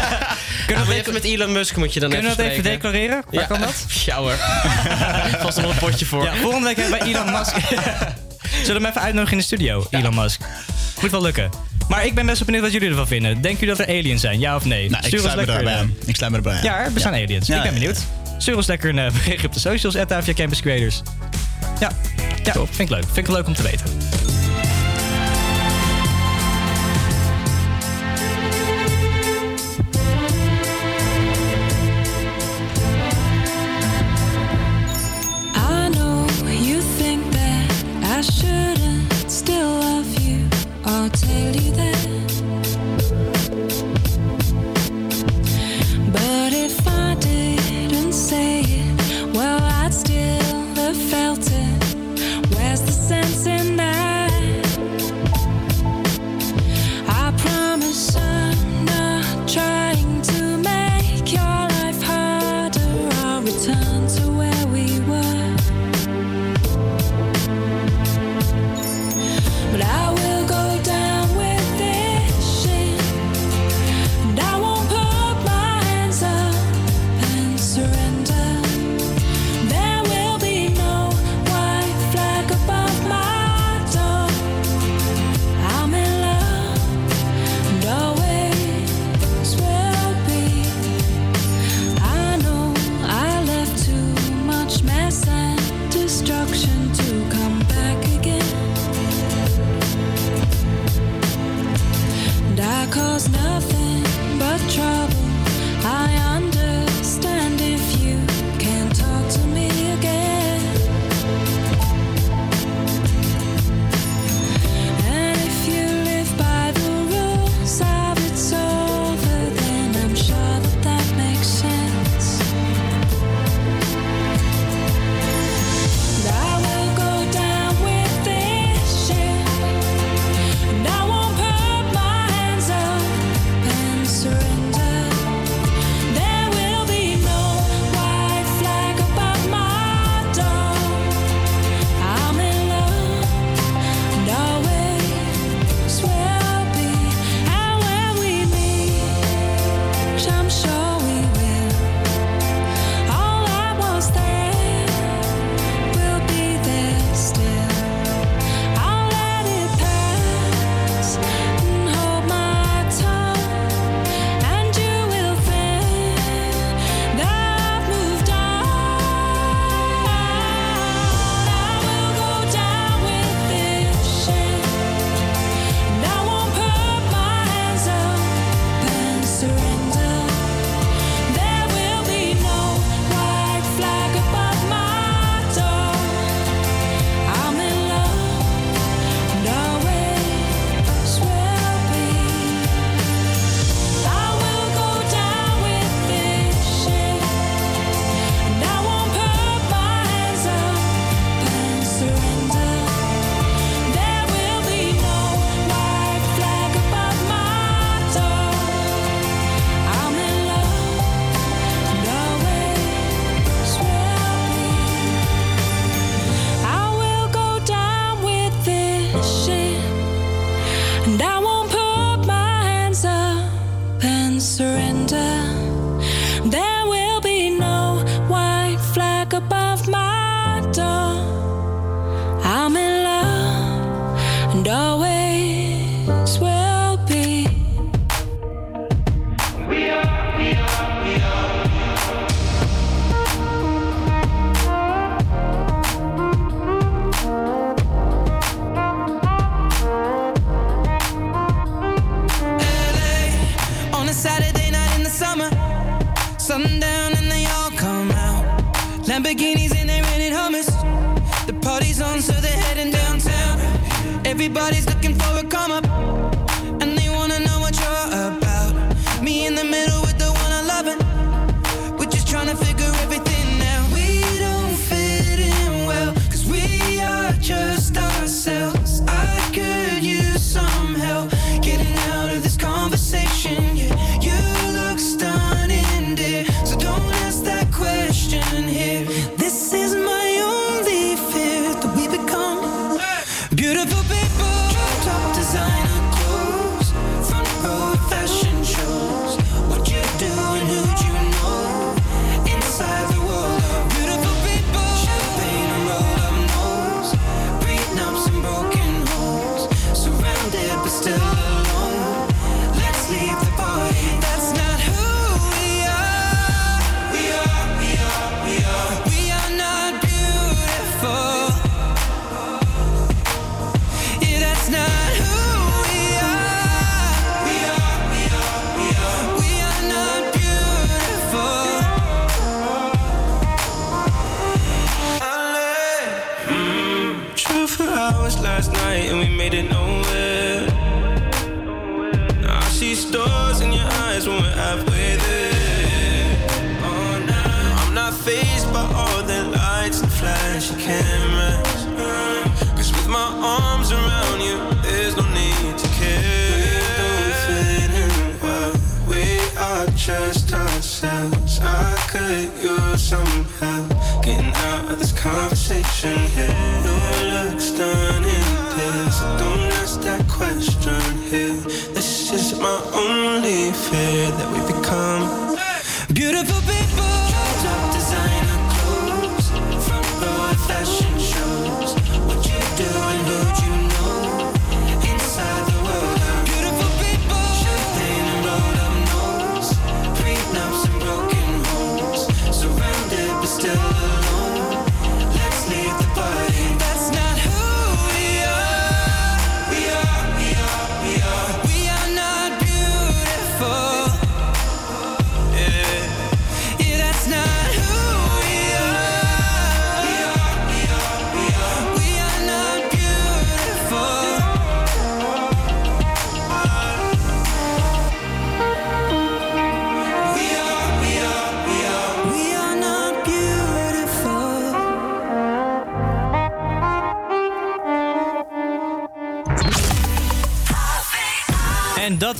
Kunnen we even met Elon Musk moet je dan Kunnen we even dat even declareren? Waar Ja. kan dat? Ja hoor. Vast nog een potje voor. Ja, volgende week hebben we Elon Musk. Zullen we hem even uitnodigen in de studio, Elon Musk? Moet wel lukken. Maar ik ben best wel benieuwd wat jullie ervan vinden. Denken jullie dat er aliens zijn, ja of nee? Nou, ik sluit me lekker aan. Ik sluit me erbij aan. Ja, er bestaan aliens. Ik ben benieuwd. Stuur ons lekker een eh, berichtje op de socials, at Campus Creators. Ja, ja vind ik leuk. Vind ik leuk om te weten.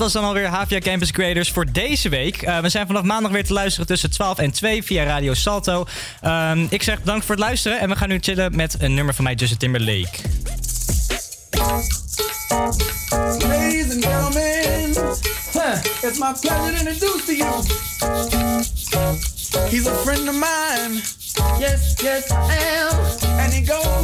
was dan alweer HVA Campus Creators voor deze week. Eh, we zijn vanaf maandag weer te luisteren tussen 12 en 2 via Radio Salto. Ehm, ik zeg dank voor het luisteren en we gaan nu chillen met een nummer van mij, Justin Timberlake. Ladies and gentlemen, it's my pleasure to introduce. He's a friend of mine. Yes, yes, I am. And he goes.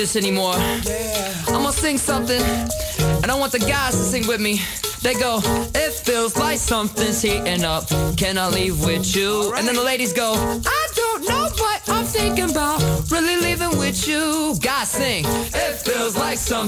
This anymore. I'm gonna sing something, and I want the guys to sing with me. They go, it feels like something's heating up. Can I leave with you? And then the ladies go, I don't know, but I'm thinking about really leaving with you. Guys sing, it feels like something.